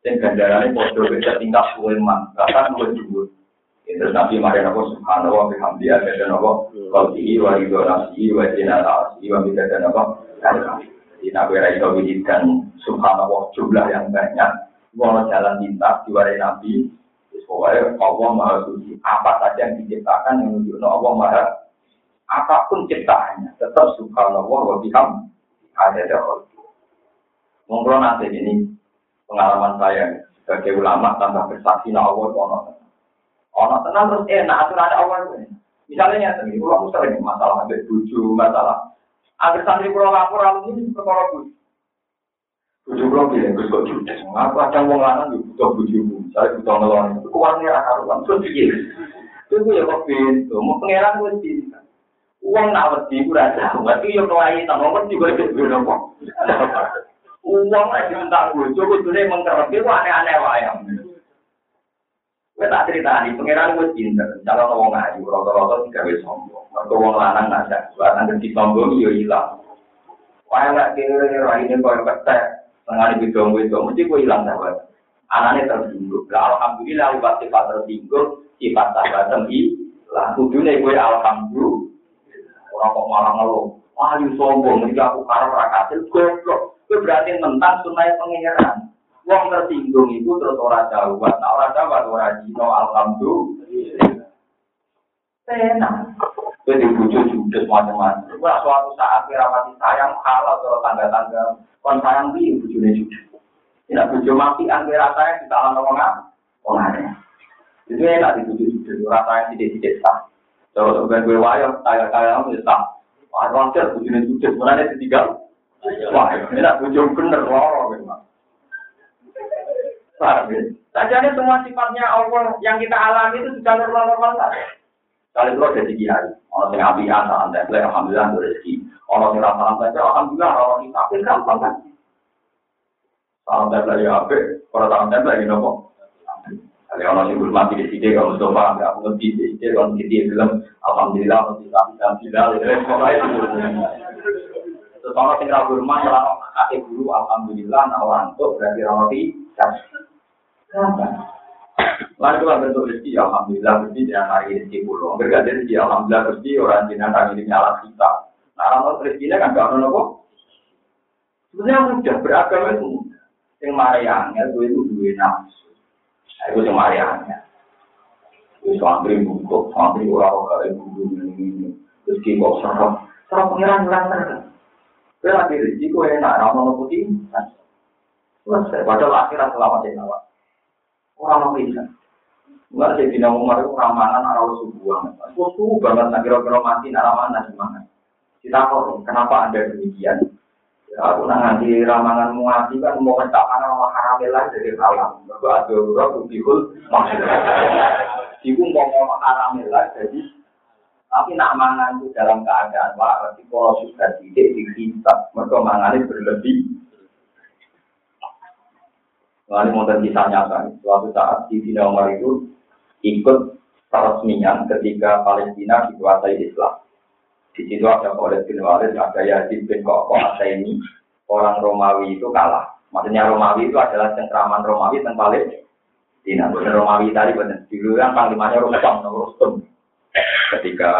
Dan ganjarannya bodoh beda tingkat gue man, bahkan gue dulu. Itu Nabi marah aku subhanallah bihamdi ada dan apa kalbi wa ridho nafsi wa jina nafsi wa bida dan apa di Nabi Rai dan subhanallah jumlah yang banyak. Mau jalan pintas diwarai Nabi. Pokoknya Allah Maha Suci. Apa saja yang diciptakan yang menunjukkan Allah Maha apa pun ciptaannya tetap subhanallah wa bihamdi ada dahulu. Mungkin nanti ini pengalaman saya sebagai ulama tanpa bersaksi na Allah ono ono tenang terus enak aturan Allah itu. Misalnya ya, ulama sering masalah ada buju masalah. Agar santri pulau lapor lalu ini perkara buju. Buju pulau bilang gus kok judes. Aku ada wong lanang juga butuh buju. Saya butuh ngelon. Itu uangnya akaruan. Terus dia. Itu ya kok pintu. Mau pangeran gue cinta. Uang nak wedi ku ra tahu, tapi yo kelai ta nomor di gue itu nopo. Uang lagi minta bojo kudune mengkerepi ku aneh-aneh wae. Gue tak cerita nih, pangeran cinta, calon wong ayu, rata-rata tiga wis sombong. Mereka wong lanang nggak buat nanti sombong yo hilang. Wah nggak kira rai ini kau ketek, tengah itu, mesti gue hilang sahabat. Anaknya tersinggung, lah alhamdulillah lewat sifat tersinggung, sifat sahabat tinggi, lah tujuannya gue alhamdulillah. Orang kok malah ngeluh. Wah, you sombong, ini aku karena rakatil, goblok. Itu berarti tentang sunai pengeran. Wong tersinggung itu terus orang Jawa, nah orang Jawa, orang Jino, alhamdulillah. Tenang. Itu dibujuk judes macam-macam. Wah, suatu saat kira mati sayang, halal kalau tangga-tangga. Kon sayang di bujune judes. Tidak bujuk mati, angkira sayang, kita alam Orang Itu enak dibujuk judes, rasanya tidak-tidak sah. Kalau sebagai gue wayang, kamu ya Wah, wajar, bujune sujud, mana ketiga. Wah, ini tak bujung bener, memang. Ya? Sajane semua sifatnya Allah yang kita alami itu sudah normal-normal saja. Kali itu hari. Orang yang api asa, anda alhamdulillah rezeki. Orang yang rasa anda alhamdulillah orang yang tapi gampang kan. Salam tempel ya? Orang salam tempel lagi nopo. Kalau orang yang mati di sini, kalau Mustafa nggak ngerti di sini, kalau di bilang Alhamdulillah, Alhamdulillah, Alhamdulillah, Terus yang ragu rumah, kalau kakek guru, Alhamdulillah, nah orang itu berarti orang tidak. Lalu itu bentuk rezeki, Alhamdulillah, rezeki jangan hari rezeki pulau. Berganti rezeki, Alhamdulillah, rezeki orang jinak kami ini alat kita. Nah, orang rezekinya kan gak ada apa. Sebenarnya mudah, beragama itu mudah. Yang marahnya, itu itu dua nafsu. Itu cuma ariannya. Itu santri bungkuk, santri orang-orang bungkuk ini. Terus kita serap, serap pengiran hilang Saya lagi risiko enak, ramah putih. Selesai, padahal akhirat selamat ya kawan. Orang mau bisa. Enggak saya tidak mau itu ramalan arah subuh banget. Subuh banget, nak kira-kira mati, nak ramalan gimana? Kita kok, kenapa ada demikian? Aku nanti ramangan muati kan mau mencakkan sama haramilah dari alam. Aku ada beberapa buktiul maksudnya. Ibu mau ngomong haramilah jadi tapi nak mangan itu dalam keadaan waras. Kalau sudah tidak dihisap, mereka mangan itu berlebih. Lalu mau kisahnya kan, suatu saat di Sina Umar itu ikut peresmian ketika Palestina dikuasai Islam. Di situ ada Khalid bin Walid, ada Yazid bin Koko, ini. Orang Romawi itu kalah. Maksudnya Romawi itu adalah cengkraman Romawi paling Palestina. Bener Romawi tadi bener. Dulu kan panglimanya Rustam, Rustam. Ketika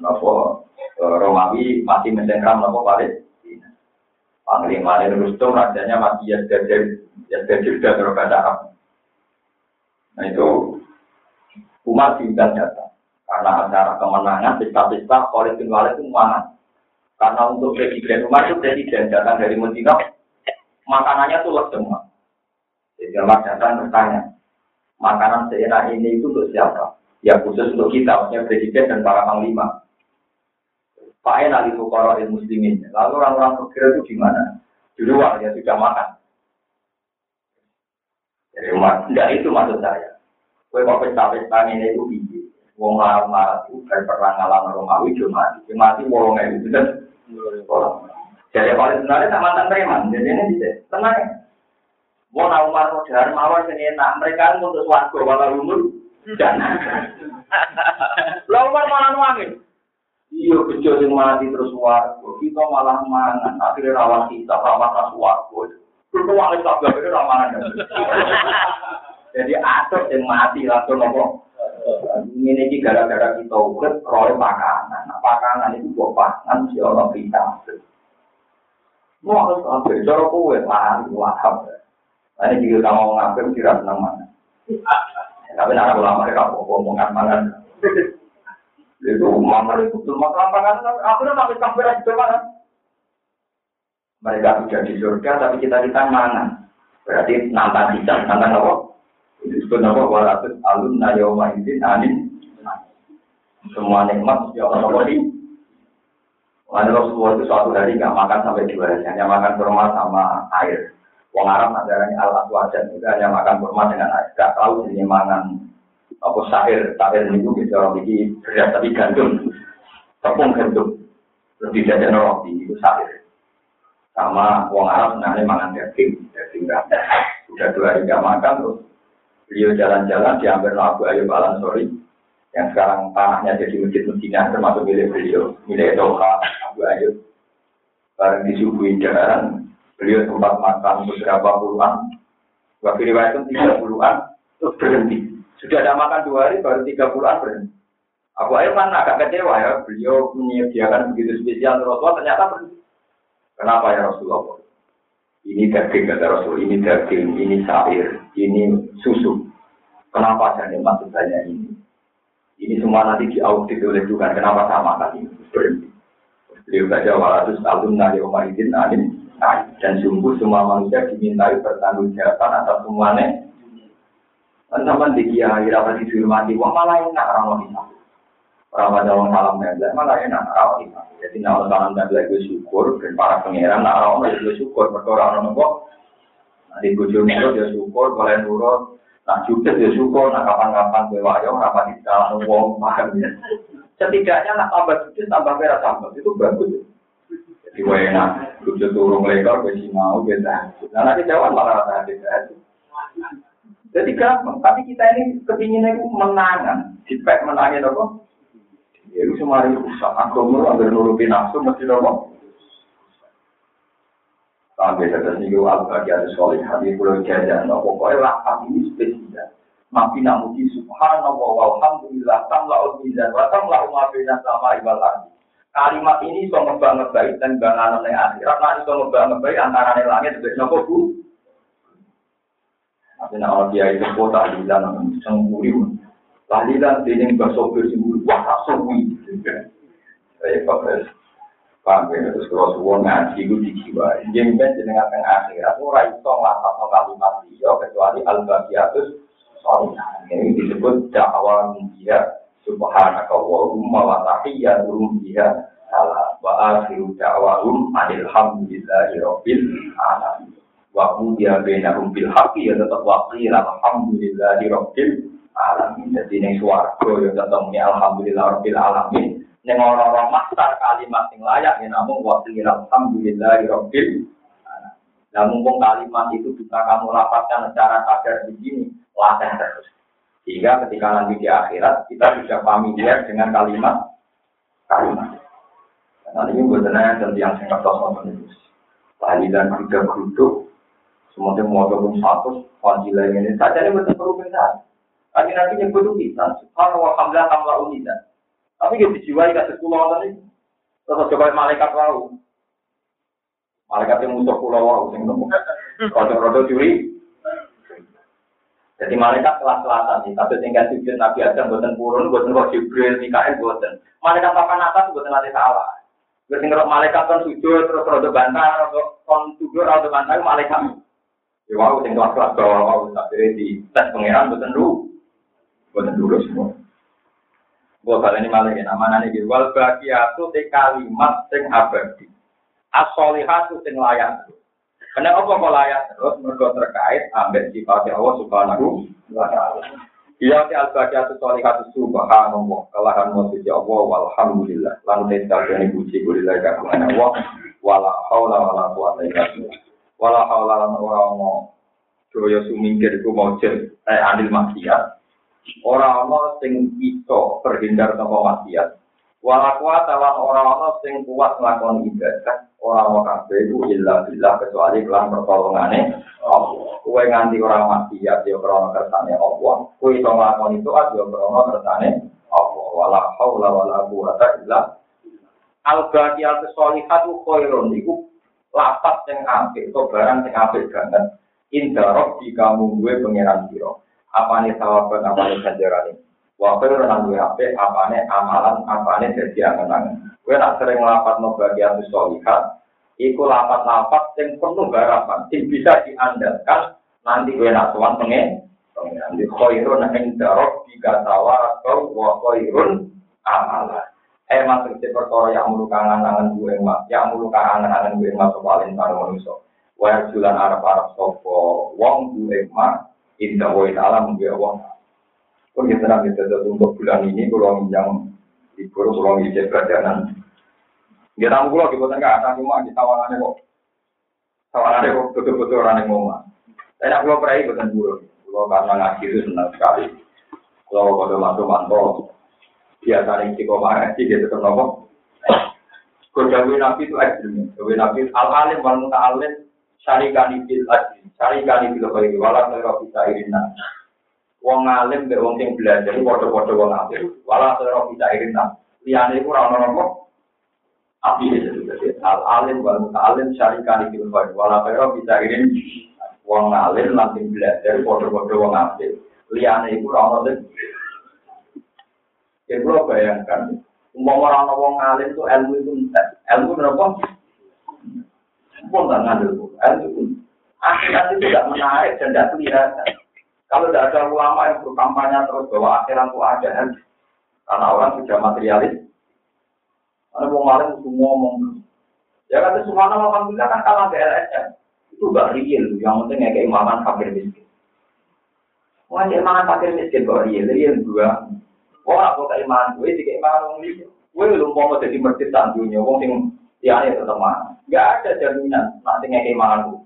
nopo eh, Romawi masih mencengkram nopo Palestina. Panglima Rustam rajanya masih Yazdajir, Yazdajir dan berbahasa Arab. Nah itu umat diundang datang. Karena acara kemenangan, pesta-pesta, oleh Walid itu mana? Karena untuk presiden Umar itu presiden datang dari Medina, makanannya tuh semua. Jadi Allah datang bertanya, makanan seenak ini itu untuk siapa? Ya khusus untuk kita, maksudnya presiden dan para panglima. Pak kalau muslimin. Lalu orang-orang fakir itu gimana? Di luar ya sudah makan. Jadi umat, tidak itu maksud saya. Kue mau pesta-pesta ini itu Wong marah-marah itu dari perang alam Romawi cuma mati. Wong itu dan Jadi kalau sebenarnya tak mantan preman. Jadi ini bisa tenang. Nak Umar Modar mawar sini enak. Mereka untuk suatu walau umur dan. Lalu Umar malah nuangin. Iya, bejo yang mati terus warga. Kita malah mangan. Akhirnya rawan kita, rawan tas warga. Itu wangit tak itu rawan. Jadi atur yang mati langsung nopo. Ini ini gara-gara kita urut roy makanan. Nah, makanan itu buat pangan si orang kita. Mau harus ambil cara kue lari wahab. Ini juga kamu ngambil tidak senang mana. Tapi nak ulama mereka ngomong mangan. Itu mangan itu tuh makan pangan. Aku udah sampai sampai di mana. Mereka sudah di surga tapi kita kita mana? Berarti nantang kita, nantang apa? Disebut apa? Walatus alun nayoma ini anin. Semua nikmat ya Allah ini Lalu Rasulullah itu suatu hari nggak makan sampai dua hari, hanya makan kurma sama air. Wong Arab nadaranya al aswajan itu hanya makan kurma dengan air. Gak tahu jenis mangan apa sahir, sahir itu bisa orang ini beras tapi gandum, tepung gandum, lebih dari roti itu sahir. Sama Wong Arab sebenarnya mangan daging, daging gak Sudah dua hari nggak makan terus Beliau jalan-jalan di Amber Abu Ayub Al Ansori yang sekarang tanahnya jadi masjid Medina termasuk milik beliau, milik Doha Abu Ayub. Bareng disuguhi jalan, beliau sempat makan beberapa puluhan, waktu riwayat itu tiga puluhan, terus berhenti. Sudah ada makan dua hari, baru tiga puluhan berhenti. Abu Ayub kan agak kecewa ya, beliau menyediakan begitu spesial Rasulullah, ternyata berhenti. Kenapa ya Rasulullah? Ini daging kata Rasul, ini daging, ini sair, ini susu. Kenapa saya maksud saya ini? Ini semua nanti diaudit oleh Tuhan. Kenapa sama tadi? Berhenti. Beliau baca walatus alun nari umaridin alim. Dan sungguh semua manusia dimintai bertanggung jawaban atas semuanya. Dan sama di kiai rapat dihormati, wah malah enak orang wanita. Pada orang salam tembak malah enak orang wanita. Jadi kalau salam tembak itu syukur dan para pangeran, nah orang itu syukur. Berkorang orang nopo. Nanti bujur nurut ya syukur, boleh nurut. Nah juga ya syukur, nah kapan-kapan bewayo, kapan di dalam wong paham ya. Setidaknya nak tambah sujud, tambah merah tambah itu bagus. Jadi wena, sujud turun lekor, besi mau, beda. Nah nanti jawab malah rasa beda. Jadi gampang, tapi kita ini kepinginnya itu menangan. Jipek menangin apa? Ya itu semua itu rusak. Agama agar nuruti nafsu mesti apa? Sampai kata sini al-bagi ada soleh hati pulau jajan. Nah, pokoknya lapan ini spesial. Nabi namuji subhanallah walhamdulillah tamla'ul mizan wa tamla'u ma bina sama ibal ardi. Kalimat ini so ngebang baik dan banganan yang akhirat. Nah, so ngebang baik antara langit dan nopo bu. Tapi nak dia itu kota alilan semburi. Tahlilan dinding bersopir semburi. Wah, tak semburi. Repot, Paham ya, terus kalau semua ngaji itu dijiwa. Jadi kan jenengan tengah akhirat, ora iso nglapat no kalimat dia kecuali al-baqiyatus Ini disebut dakwah dia subhanaka wa tahiyyatuhum biha salam wa akhiru da'wahum alhamdulillahi rabbil alamin. Wa qudiya bainahum bil haqqi ya tetap wa qila alhamdulillahi rabbil alamin. Jadi ning swarga ya tetap alhamdulillah rabbil alamin. Yang orang-orang master kalimat yang layak ya namun waktu alhamdulillah rabbil Nah mumpung kalimat itu bisa kamu lapatkan secara sadar begini, latih terus. Sehingga ketika nanti di akhirat kita sudah familiar dengan kalimat kalimat. Nah ini sebenarnya dan yang saya katakan itu. Tadi dan juga geruduk Semuanya mau pun satu, fadilah ini saja ini betul perlu besar. Tapi nanti butuh kita, subhanallah, alhamdulillah, tambah unida. Tapi kita dijiwai kasih pulau tadi, terus coba malaikat lalu. Malaikat yang musuh pulau wau, sing nemu. Rodo-rodo curi. Jadi malaikat kelas-kelasan sih, tapi tinggal sujud Nabi Adam buatan purun, buatan roh Jibril, Mikael buatan. Malaikat papan atas buatan nanti salah. Gue tinggal malaikat kan sujud terus rodo bantah, rodo kon sujud rodo bantah malaikat. Ya wow, sing kelas-kelas bawah wow, tapi di tes pangeran buatan dulu. Buatan dulu semua. Kali ini malah ya, nama nani gitu. Wal bagiatu te kalimat sing abadi. Asolihatu sing layak. Karena apa kok layak terus mergo terkait ambek sifat Allah Subhanahu wa taala. Iya ti al bagiatu solihatu subhanallah. Kalahan musik Allah walhamdulillah. Lan te dalane puji kulilah kagungan Allah. Wala haula wala quwata illa billah. wala haula lan ora ono daya sumingkir iku maujud eh anil maksiat ora ono sing iso terhindar saka maksiat. Wala kuwata lan ora ono sing kuat nglakoni ibadah. Ora ono kabeh iku illa billah kecuali lan pertolongane Allah. Kowe nganti ora maksiat ya krana kersane Allah. Kowe iso nglakoni itu aja krana kersane Allah. Wala haula wala quwata illa al-baqiyatu sholihatu khairun iku lapat yang apik atau barang yang apik banget. Di kamu gue pangeran siro apa nih sawaban apa nih ganjaran waktu itu nang gue apik apa nih amalan apa nih angan-angan gue nak sering lapat no bagian solihat iku lapat-lapat yang penuh garapan yang bisa diandalkan nanti gue nak tuan pengen khairun indarok di gatawa atau wa khairun amalan. Eh mas tegese perkara yang mulu kangen-kangen gue mas yang mulu kangen-kangen gue mas paling karo manusa. Wa julan arep-arep sapa? Wong gue mas indah wa alam gue wong pun kita nanti kita untuk bulan ini kalau minjam libur kalau ngisi pelajaran dia tamu kalau di kota nggak ada cuma di tawangannya kok. Tawangannya kok betul-betul orang yang ngomong. Saya nak pulau perai bukan dulu kalau karena ngaji itu senang sekali. Kalau pada masuk mantau biasa nih ciko ngaji dia tetap nopo. Kodawi nabi itu ekstrim. Kodawi nabi. Al alim wal muta syarikani bil ajri syarikani bil khairi wala khaira bisa irina. Wong alim be wong sing belajar padha-padha wong alim wala khaira bisa irina. Liyane iku ora ono nopo. Api itu al alim wal muta alim syarikani bil khairi wala khaira bisa irina. Wong alim nanti belajar padha-padha wong alim. Liyane iku ora ono Ya kalau bayangkan, umum orang orang ngalim itu ilmu itu. Ilmu berapa? Pun tak ngadil, ilmu itu. Akhirat itu tidak menarik dan tidak kelihatan. Kalau tidak ada ulama yang berkampanye terus bahwa akhirat itu ada, karena orang sudah materialis. Karena mau ngalim itu ngomong. Ya kata semua nama kan kalah ke LSM. Itu gak real, yang penting ya keimaman fakir miskin. Wah, keimaman fakir miskin kok real, real juga. Wong aku keimanan gue, di keimanan. Gue belum mau jadi masjid tandunya, wong sing tiane tetep mana. Gak ada jaminan nanti ngekei gue.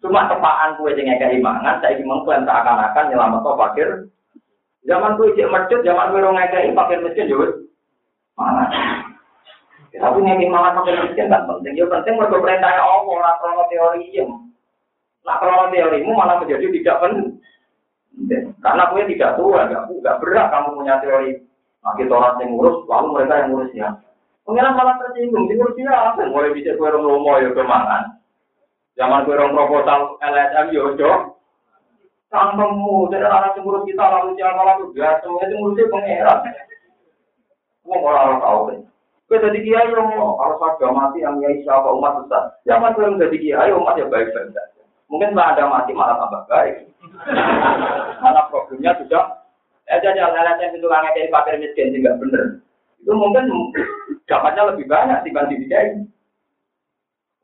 Cuma tepaan gue sing ngekei keimanan, saya ingin mengklaim seakan-akan nyelamat to fakir. Zaman gue cek masjid, zaman gue orang ngekei fakir miskin juga. Mana? Tapi ngekei keimanan fakir miskin kan penting. Ya penting mereka perintahnya Allah, lah krono teori yang. Nah krono teorimu malah menjadi tidak penting. Karena kue tidak tua, nggak nggak berat kamu punya teori. Makin orang yang ngurus, lalu mereka yang ngurus ya. Pengiran malah tersinggung, di ngurus ya, mulai bisa kue orang lomo ya kemangan. Zaman kue orang proposal LSM yo jo. Kampungmu, jadi anak yang ngurus kita lalu siapa lalu biasa, itu ngurusnya pengiran. Mau orang tahu kan. Kue jadi kiai yang kalau saya mati yang kiai siapa umat besar. Zaman kue jadi kiai umat ya baik-baik saja. Mungkin setelah ada mati malah tambah baik. [LAUGHS] Karena problemnya sudah ya jadi alasan itu langit dari fakir miskin tidak benar. Itu mungkin dapatnya lebih banyak dibanding dia ini.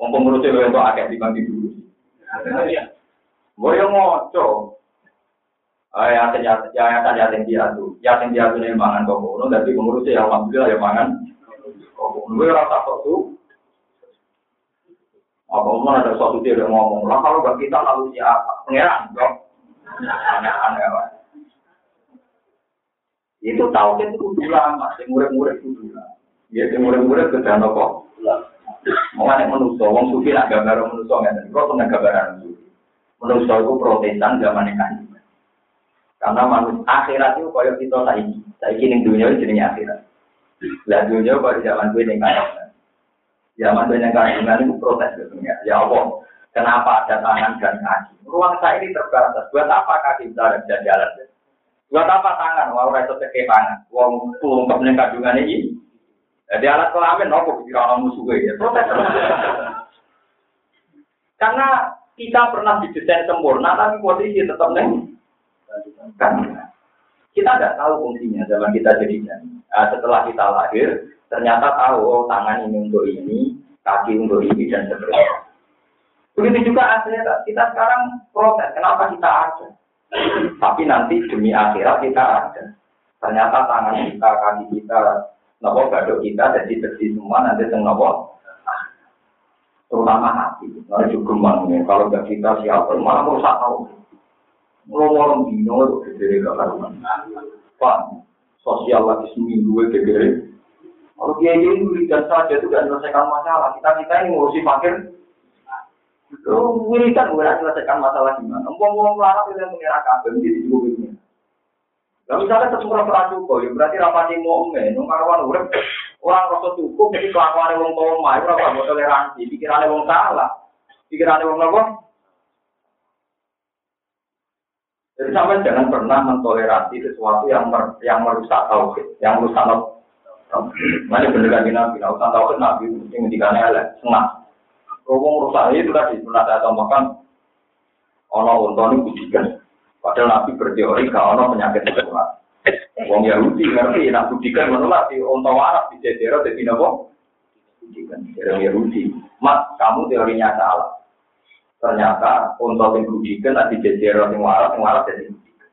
Wong pengurus itu untuk akeh dibanding dulu. Boyo ngoco. Ya ya ya ya yang dia tuh, ya yang dia tuh nih mangan kok ngono, tapi pengurus ya alhamdulillah ya mangan. Ngono rasa kok tuh apa umum ada suatu dia yang ngomong, lah kalau gak kita lalu siapa? Pengeran, dong. Aneh-aneh. Itu tahu itu kudu lama, yang murid-murid kudu lama. Ya, yang murid-murid ke dana kok. Mengenai manusia, wong sufi nak gambar manusia nggak Kok pernah gambaran sufi? Manusia itu protesan zaman kan. Karena manusia akhirat itu koyo kita saiki. Saiki ning dunia jenenge akhirat. Lah dunia pada zaman gue ning kan. Zaman gue ning kan itu protes gitu ya. Allah, kenapa ada tangan dan kaki? Ruang saya ini terbatas. Buat apa kaki bisa bisa jalan? Buat apa tangan? Mau reso teke tangan. Wong tulung kebening kandungan ini. Jadi alat kelamin, nopo kira musuh ya. Protes. Karena kita pernah didesain sempurna, tapi posisi tetap neng. Kita tidak tahu fungsinya zaman kita jadi Nah, setelah kita lahir, ternyata tahu oh, tangan ini untuk ini, kaki untuk ini dan seterusnya. Begitu juga aslinya kita sekarang protes, kenapa kita ada? Tapi nanti demi akhirat kita ada. Ternyata tangan kita, kaki kita, nopo gadok kita jadi bersih semua nanti teng nopo terutama hati. Nah, juga ya. Kalau nggak kita siapa, malah merusak tahu. Ngomong dino itu gede gak karuan. Pak, sosial lagi seminggu gede. Kalau dia ini wiridan saja itu tidak menyelesaikan masalah. Kita kita ini ngurusi fakir. Lu wiridan bukan menyelesaikan masalah gimana? Ngomong-ngomong larang itu yang mengira kabel jadi juga begini. Nah misalnya sesuatu pernah cukup, ya berarti rapati mau ome, nungkarwan urep, orang rasa cukup, jadi kelakuan wong tua mai, berapa mau toleransi, pikirannya wong salah, pikirannya wong apa? Jadi sampai jangan pernah mentoleransi sesuatu yang mer, yang merusak tauhid, yang merusak Mana bener kan nabi, nah usah tahu nabi yang ngendikan elek, senang. Ngomong rusak itu tadi pernah saya tambahkan, ono untuk ini budikan. Padahal Nabi berteori gak ono penyakit menular. Wong Yahudi ngerti, nak budikan menular di onto Arab di Jadero di Binobo. Budikan, dari Yahudi. Mas, kamu teorinya salah. Ternyata untuk yang budikan di Jadero yang waras, yang waras jadi budikan.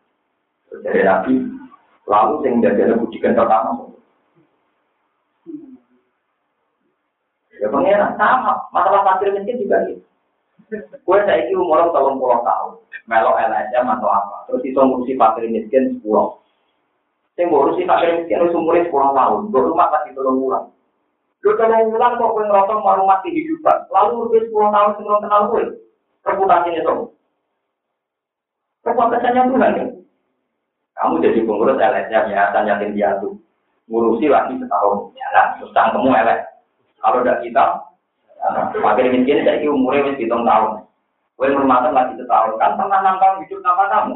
Jadi Nabi, lalu yang Jadero budikan pertama. Ya pengiran sama, masalah pasir miskin juga gitu. Kue saya itu umur tahun puluh tahun, melo LSM atau apa, terus itu ngurusi fakir miskin sepuluh. Saya ngurusi fakir miskin itu umurnya sepuluh tahun, dua rumah masih belum pulang. Dua tahun pulang kok kue ngerasa mau rumah kehidupan, lalu lebih sepuluh tahun sebelum kenal kue, reputasinya tuh. Reputasinya Tuhan ya. Kamu jadi pengurus LSM ya, tanya yatim piatu, ngurusi lagi setahun, jalan, terus kamu LSM. Kalau tidak kita, Makin miskin saya ini umurnya wis hitung tahun. Kue rumahnya lagi setahun kan pernah enam tahun hidup sama kamu.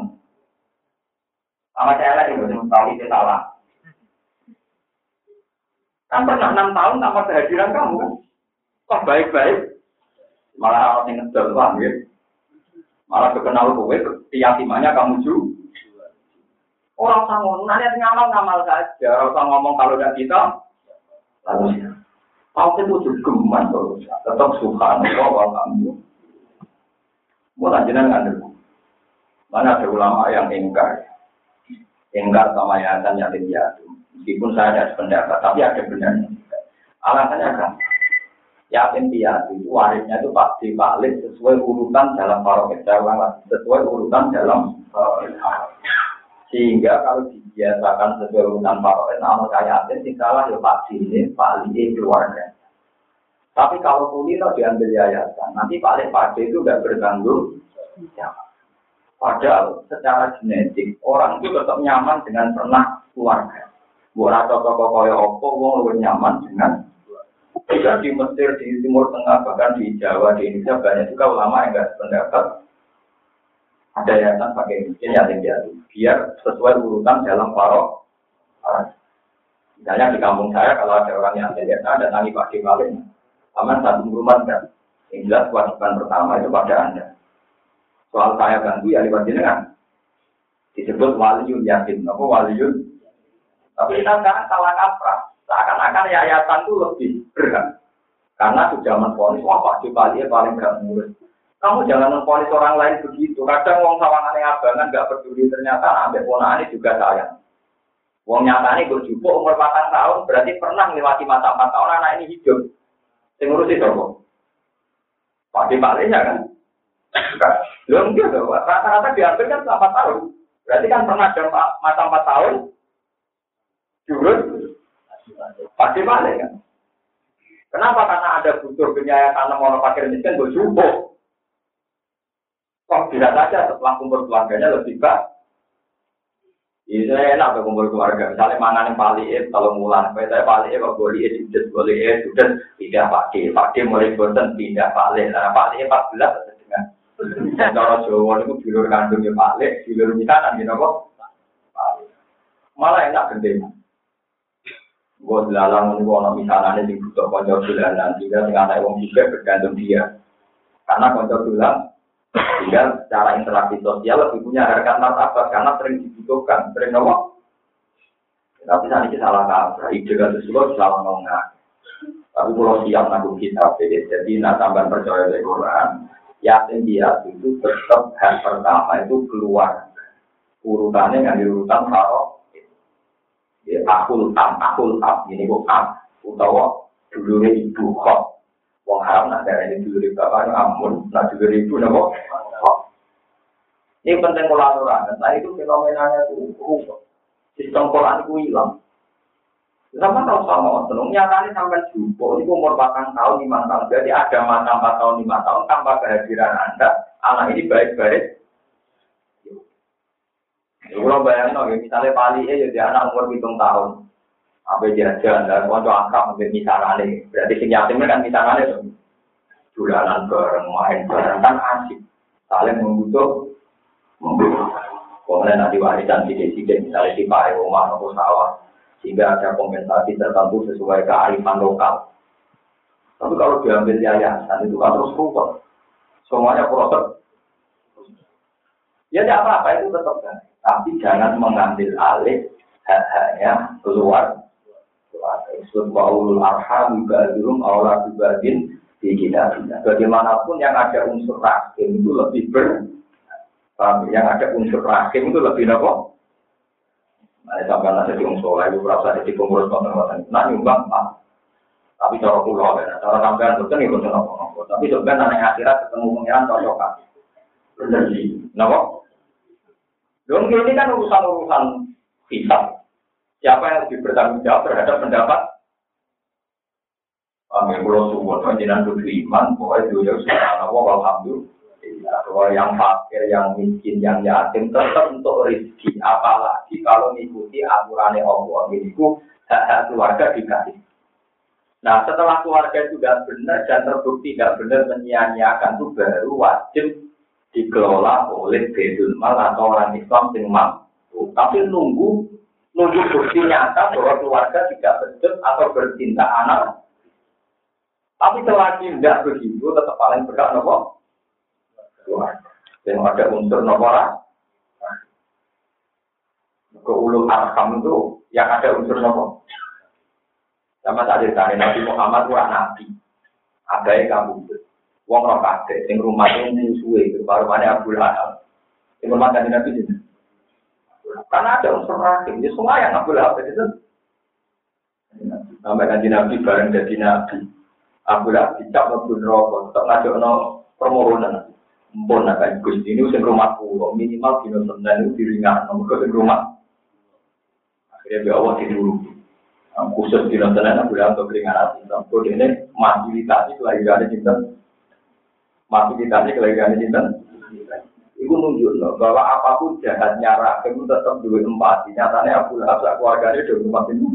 Sama saya lagi belum tahu itu salah. Kan pernah enam tahun tanpa kehadiran kamu kan. Baik-baik. Malah orang yang ngedol paham ya. Malah kekenal kue, keyakinannya kamu juga. Orang sama nanya ngamal ngamal saja. Orang ngomong kalau tidak kita, lalu Aku itu geman tetap subhanallah wa kamu. Mau nggak dulu. Mana ada ulama yang ingkar, ingkar sama yayasan yatim piatu. Meskipun saya ada pendapat, tapi ada benarnya. Alasannya kan, yatim piatu itu warisnya itu pasti balik sesuai urutan dalam paroket sesuai urutan dalam sehingga kalau dibiasakan sesuai urutan paroket, namun kayak yatim sih salah ya pasti ini paling keluarga. Tapi kalau kulino diambil yayasan, nanti paling pada itu udah bertanggung jawab. Padahal secara genetik orang itu tetap nyaman dengan pernah keluarga. Buat toko kaya opo, wong lebih nyaman dengan juga di Mesir, di Timur Tengah, bahkan di Jawa, di Indonesia banyak juga ulama yang nggak sependapat ada yayasan pakai miskin yatim piatu biar sesuai urutan dalam parok. Misalnya di kampung saya kalau ada orang yang yatim ada nani pakai malin, Aman satu rumah kan. Yang jelas kewajiban pertama itu pada Anda. Soal saya bantu ya lewat jenengan. Disebut waliyun yakin. Apa waliyun? Tapi kita sekarang salah kaprah. Seakan-akan yayasan itu lebih berat. Karena sudah menfonis, wah Pak Jupali paling gak ngurus. Kamu jangan menfonis orang lain begitu. Kadang wong sawangan yang abangan gak peduli ternyata ambil ponaan ini juga sayang. Wong nyata ini berjubuk umur 4 tahun berarti pernah melewati masa 4 tahun anak ini hidup. Sing ngurusi sapa? Pak Palenya kan? Belum gitu, rata-rata diambil kan selama tahun. Berarti kan pernah ada masa empat tahun, jurus Pak Palenya kan? Kenapa? Karena ada butuh penyayang karena mau fakir miskin bersyukur. Kok tidak saja setelah kumpul keluarganya lebih baik. Ini saya enak ke kumpul keluarga. Misalnya mana yang paling kalau mulan, saya paling kok boleh sudah boleh sudah tidak pakai, pakai mulai bosan tidak paling. Nah paling empat belas dengan cara Jawa itu dulur kandungnya paling, dulur kita nanti nopo. Malah enak gendeng. Gue dilalang ini kalau misalnya di butuh konco bulanan, sehingga dengan anak wong juga bergantung dia. Karena konco bulan, sehingga secara interaksi sosial lebih punya harga martabat karena sering dibutuhkan, sering ngomong. Tapi saat ini salah kaprah, ide kan sesuatu salah ngomong. Tapi kalau siap nanggung kita, jadi nak tambah percaya dari Quran, yakin dia itu tetap hal pertama itu keluar urutannya yang diurutan kalau ya akul tam akul tam ini kok tam utawa dulu ibu kok wong haram nak darah ini dulu bapak amun nak dulu ibu nabo ini penting kolaborasi dan tadi itu fenomenanya itu sistem Quran itu hilang. Sama tahu sama seneng nyatanya sampai jumbo ini umur batang tahun lima tahun. Jadi ada mata empat tahun lima tahun tanpa kehadiran anda. Anak ini baik-baik. Kalau bayangin, oke, misalnya Pali ya jadi anak umur hitung tahun, apa jajan dan konco akrab mungkin misalnya. Berarti sing yatim kan misalnya bulanan bareng, main bareng kan asik, saling membutuh, Kemudian nanti warisan sidik-sidik misalnya di pare rumah atau sawah, sehingga ada kompensasi tertentu sesuai kearifan lokal. Tapi kalau diambil yayasan itu kan terus rumput, semuanya proses. Ya tidak apa-apa itu tetap kan tapi jangan mengambil alih hak-haknya keluar. Islam kaulul arham ibadum Allah ibadin di kita. Bagaimanapun yang ada unsur rahim itu lebih ber yang ada unsur rahim itu lebih nopo. Nah, sampai nanti di unsur lagi berasa di pengurus konten Nah, nyumbang pak. Tapi cara pulau, ya. cara sampean itu nih betul nopo. Tapi sebenarnya nanti akhirat ketemu pengiran cocokan. Benar sih. Nopo? Dong ini kan urusan-urusan hisab. Siapa yang lebih bertanggung jawab terhadap pendapat? Kami pulau suwon panjenengan kudu iman, pokoknya dunia sudah Allah, alhamdulillah. Bahwa yang fakir, yang miskin, yang yatim tetap untuk rezeki. Apalagi kalau mengikuti aturannya Allah, ini hak-hak keluarga dikasih. Nah, setelah keluarga itu tidak benar dan terbukti tidak benar menyia-nyiakan itu baru wajib dikelola oleh Bedul Mal atau orang Islam yang mampu. Tapi nunggu nunggu bukti nyata bahwa keluarga tidak betul atau bercinta anak. Tapi selagi tidak begitu, tetap paling berat nopo Yang ada unsur nopo ke ulul arham itu yang ada unsur nopo. Sama tadi tadi Nabi Muhammad itu nabi. Ada yang kamu Wong ora kabeh sing rumah itu musuhe baru mana Abu Lahab. Sing rumah kan Nabi itu. Karena ada unsur rahim, ya semua yang Abu Lahab itu. Sampai kan Nabi bareng jadi Nabi. Abu Lahab dicap mlebu neraka, tetep ngajokno permohonan. Mpun akan Gusti ini sing rumahku, minimal dino Senin itu diringan, nomor sing rumah. Akhirnya dia Allah dulu. Khusus dino Senin Abu Lahab untuk ringan hati. Sampai ini fasilitas itu lagi ada cinta masih ditanya kelahiran cinta. Iku nunjuk loh, bahwa apa pun jahatnya rahim tetap dua empat. Nyatanya Abu Lahab keluarganya dua empat itu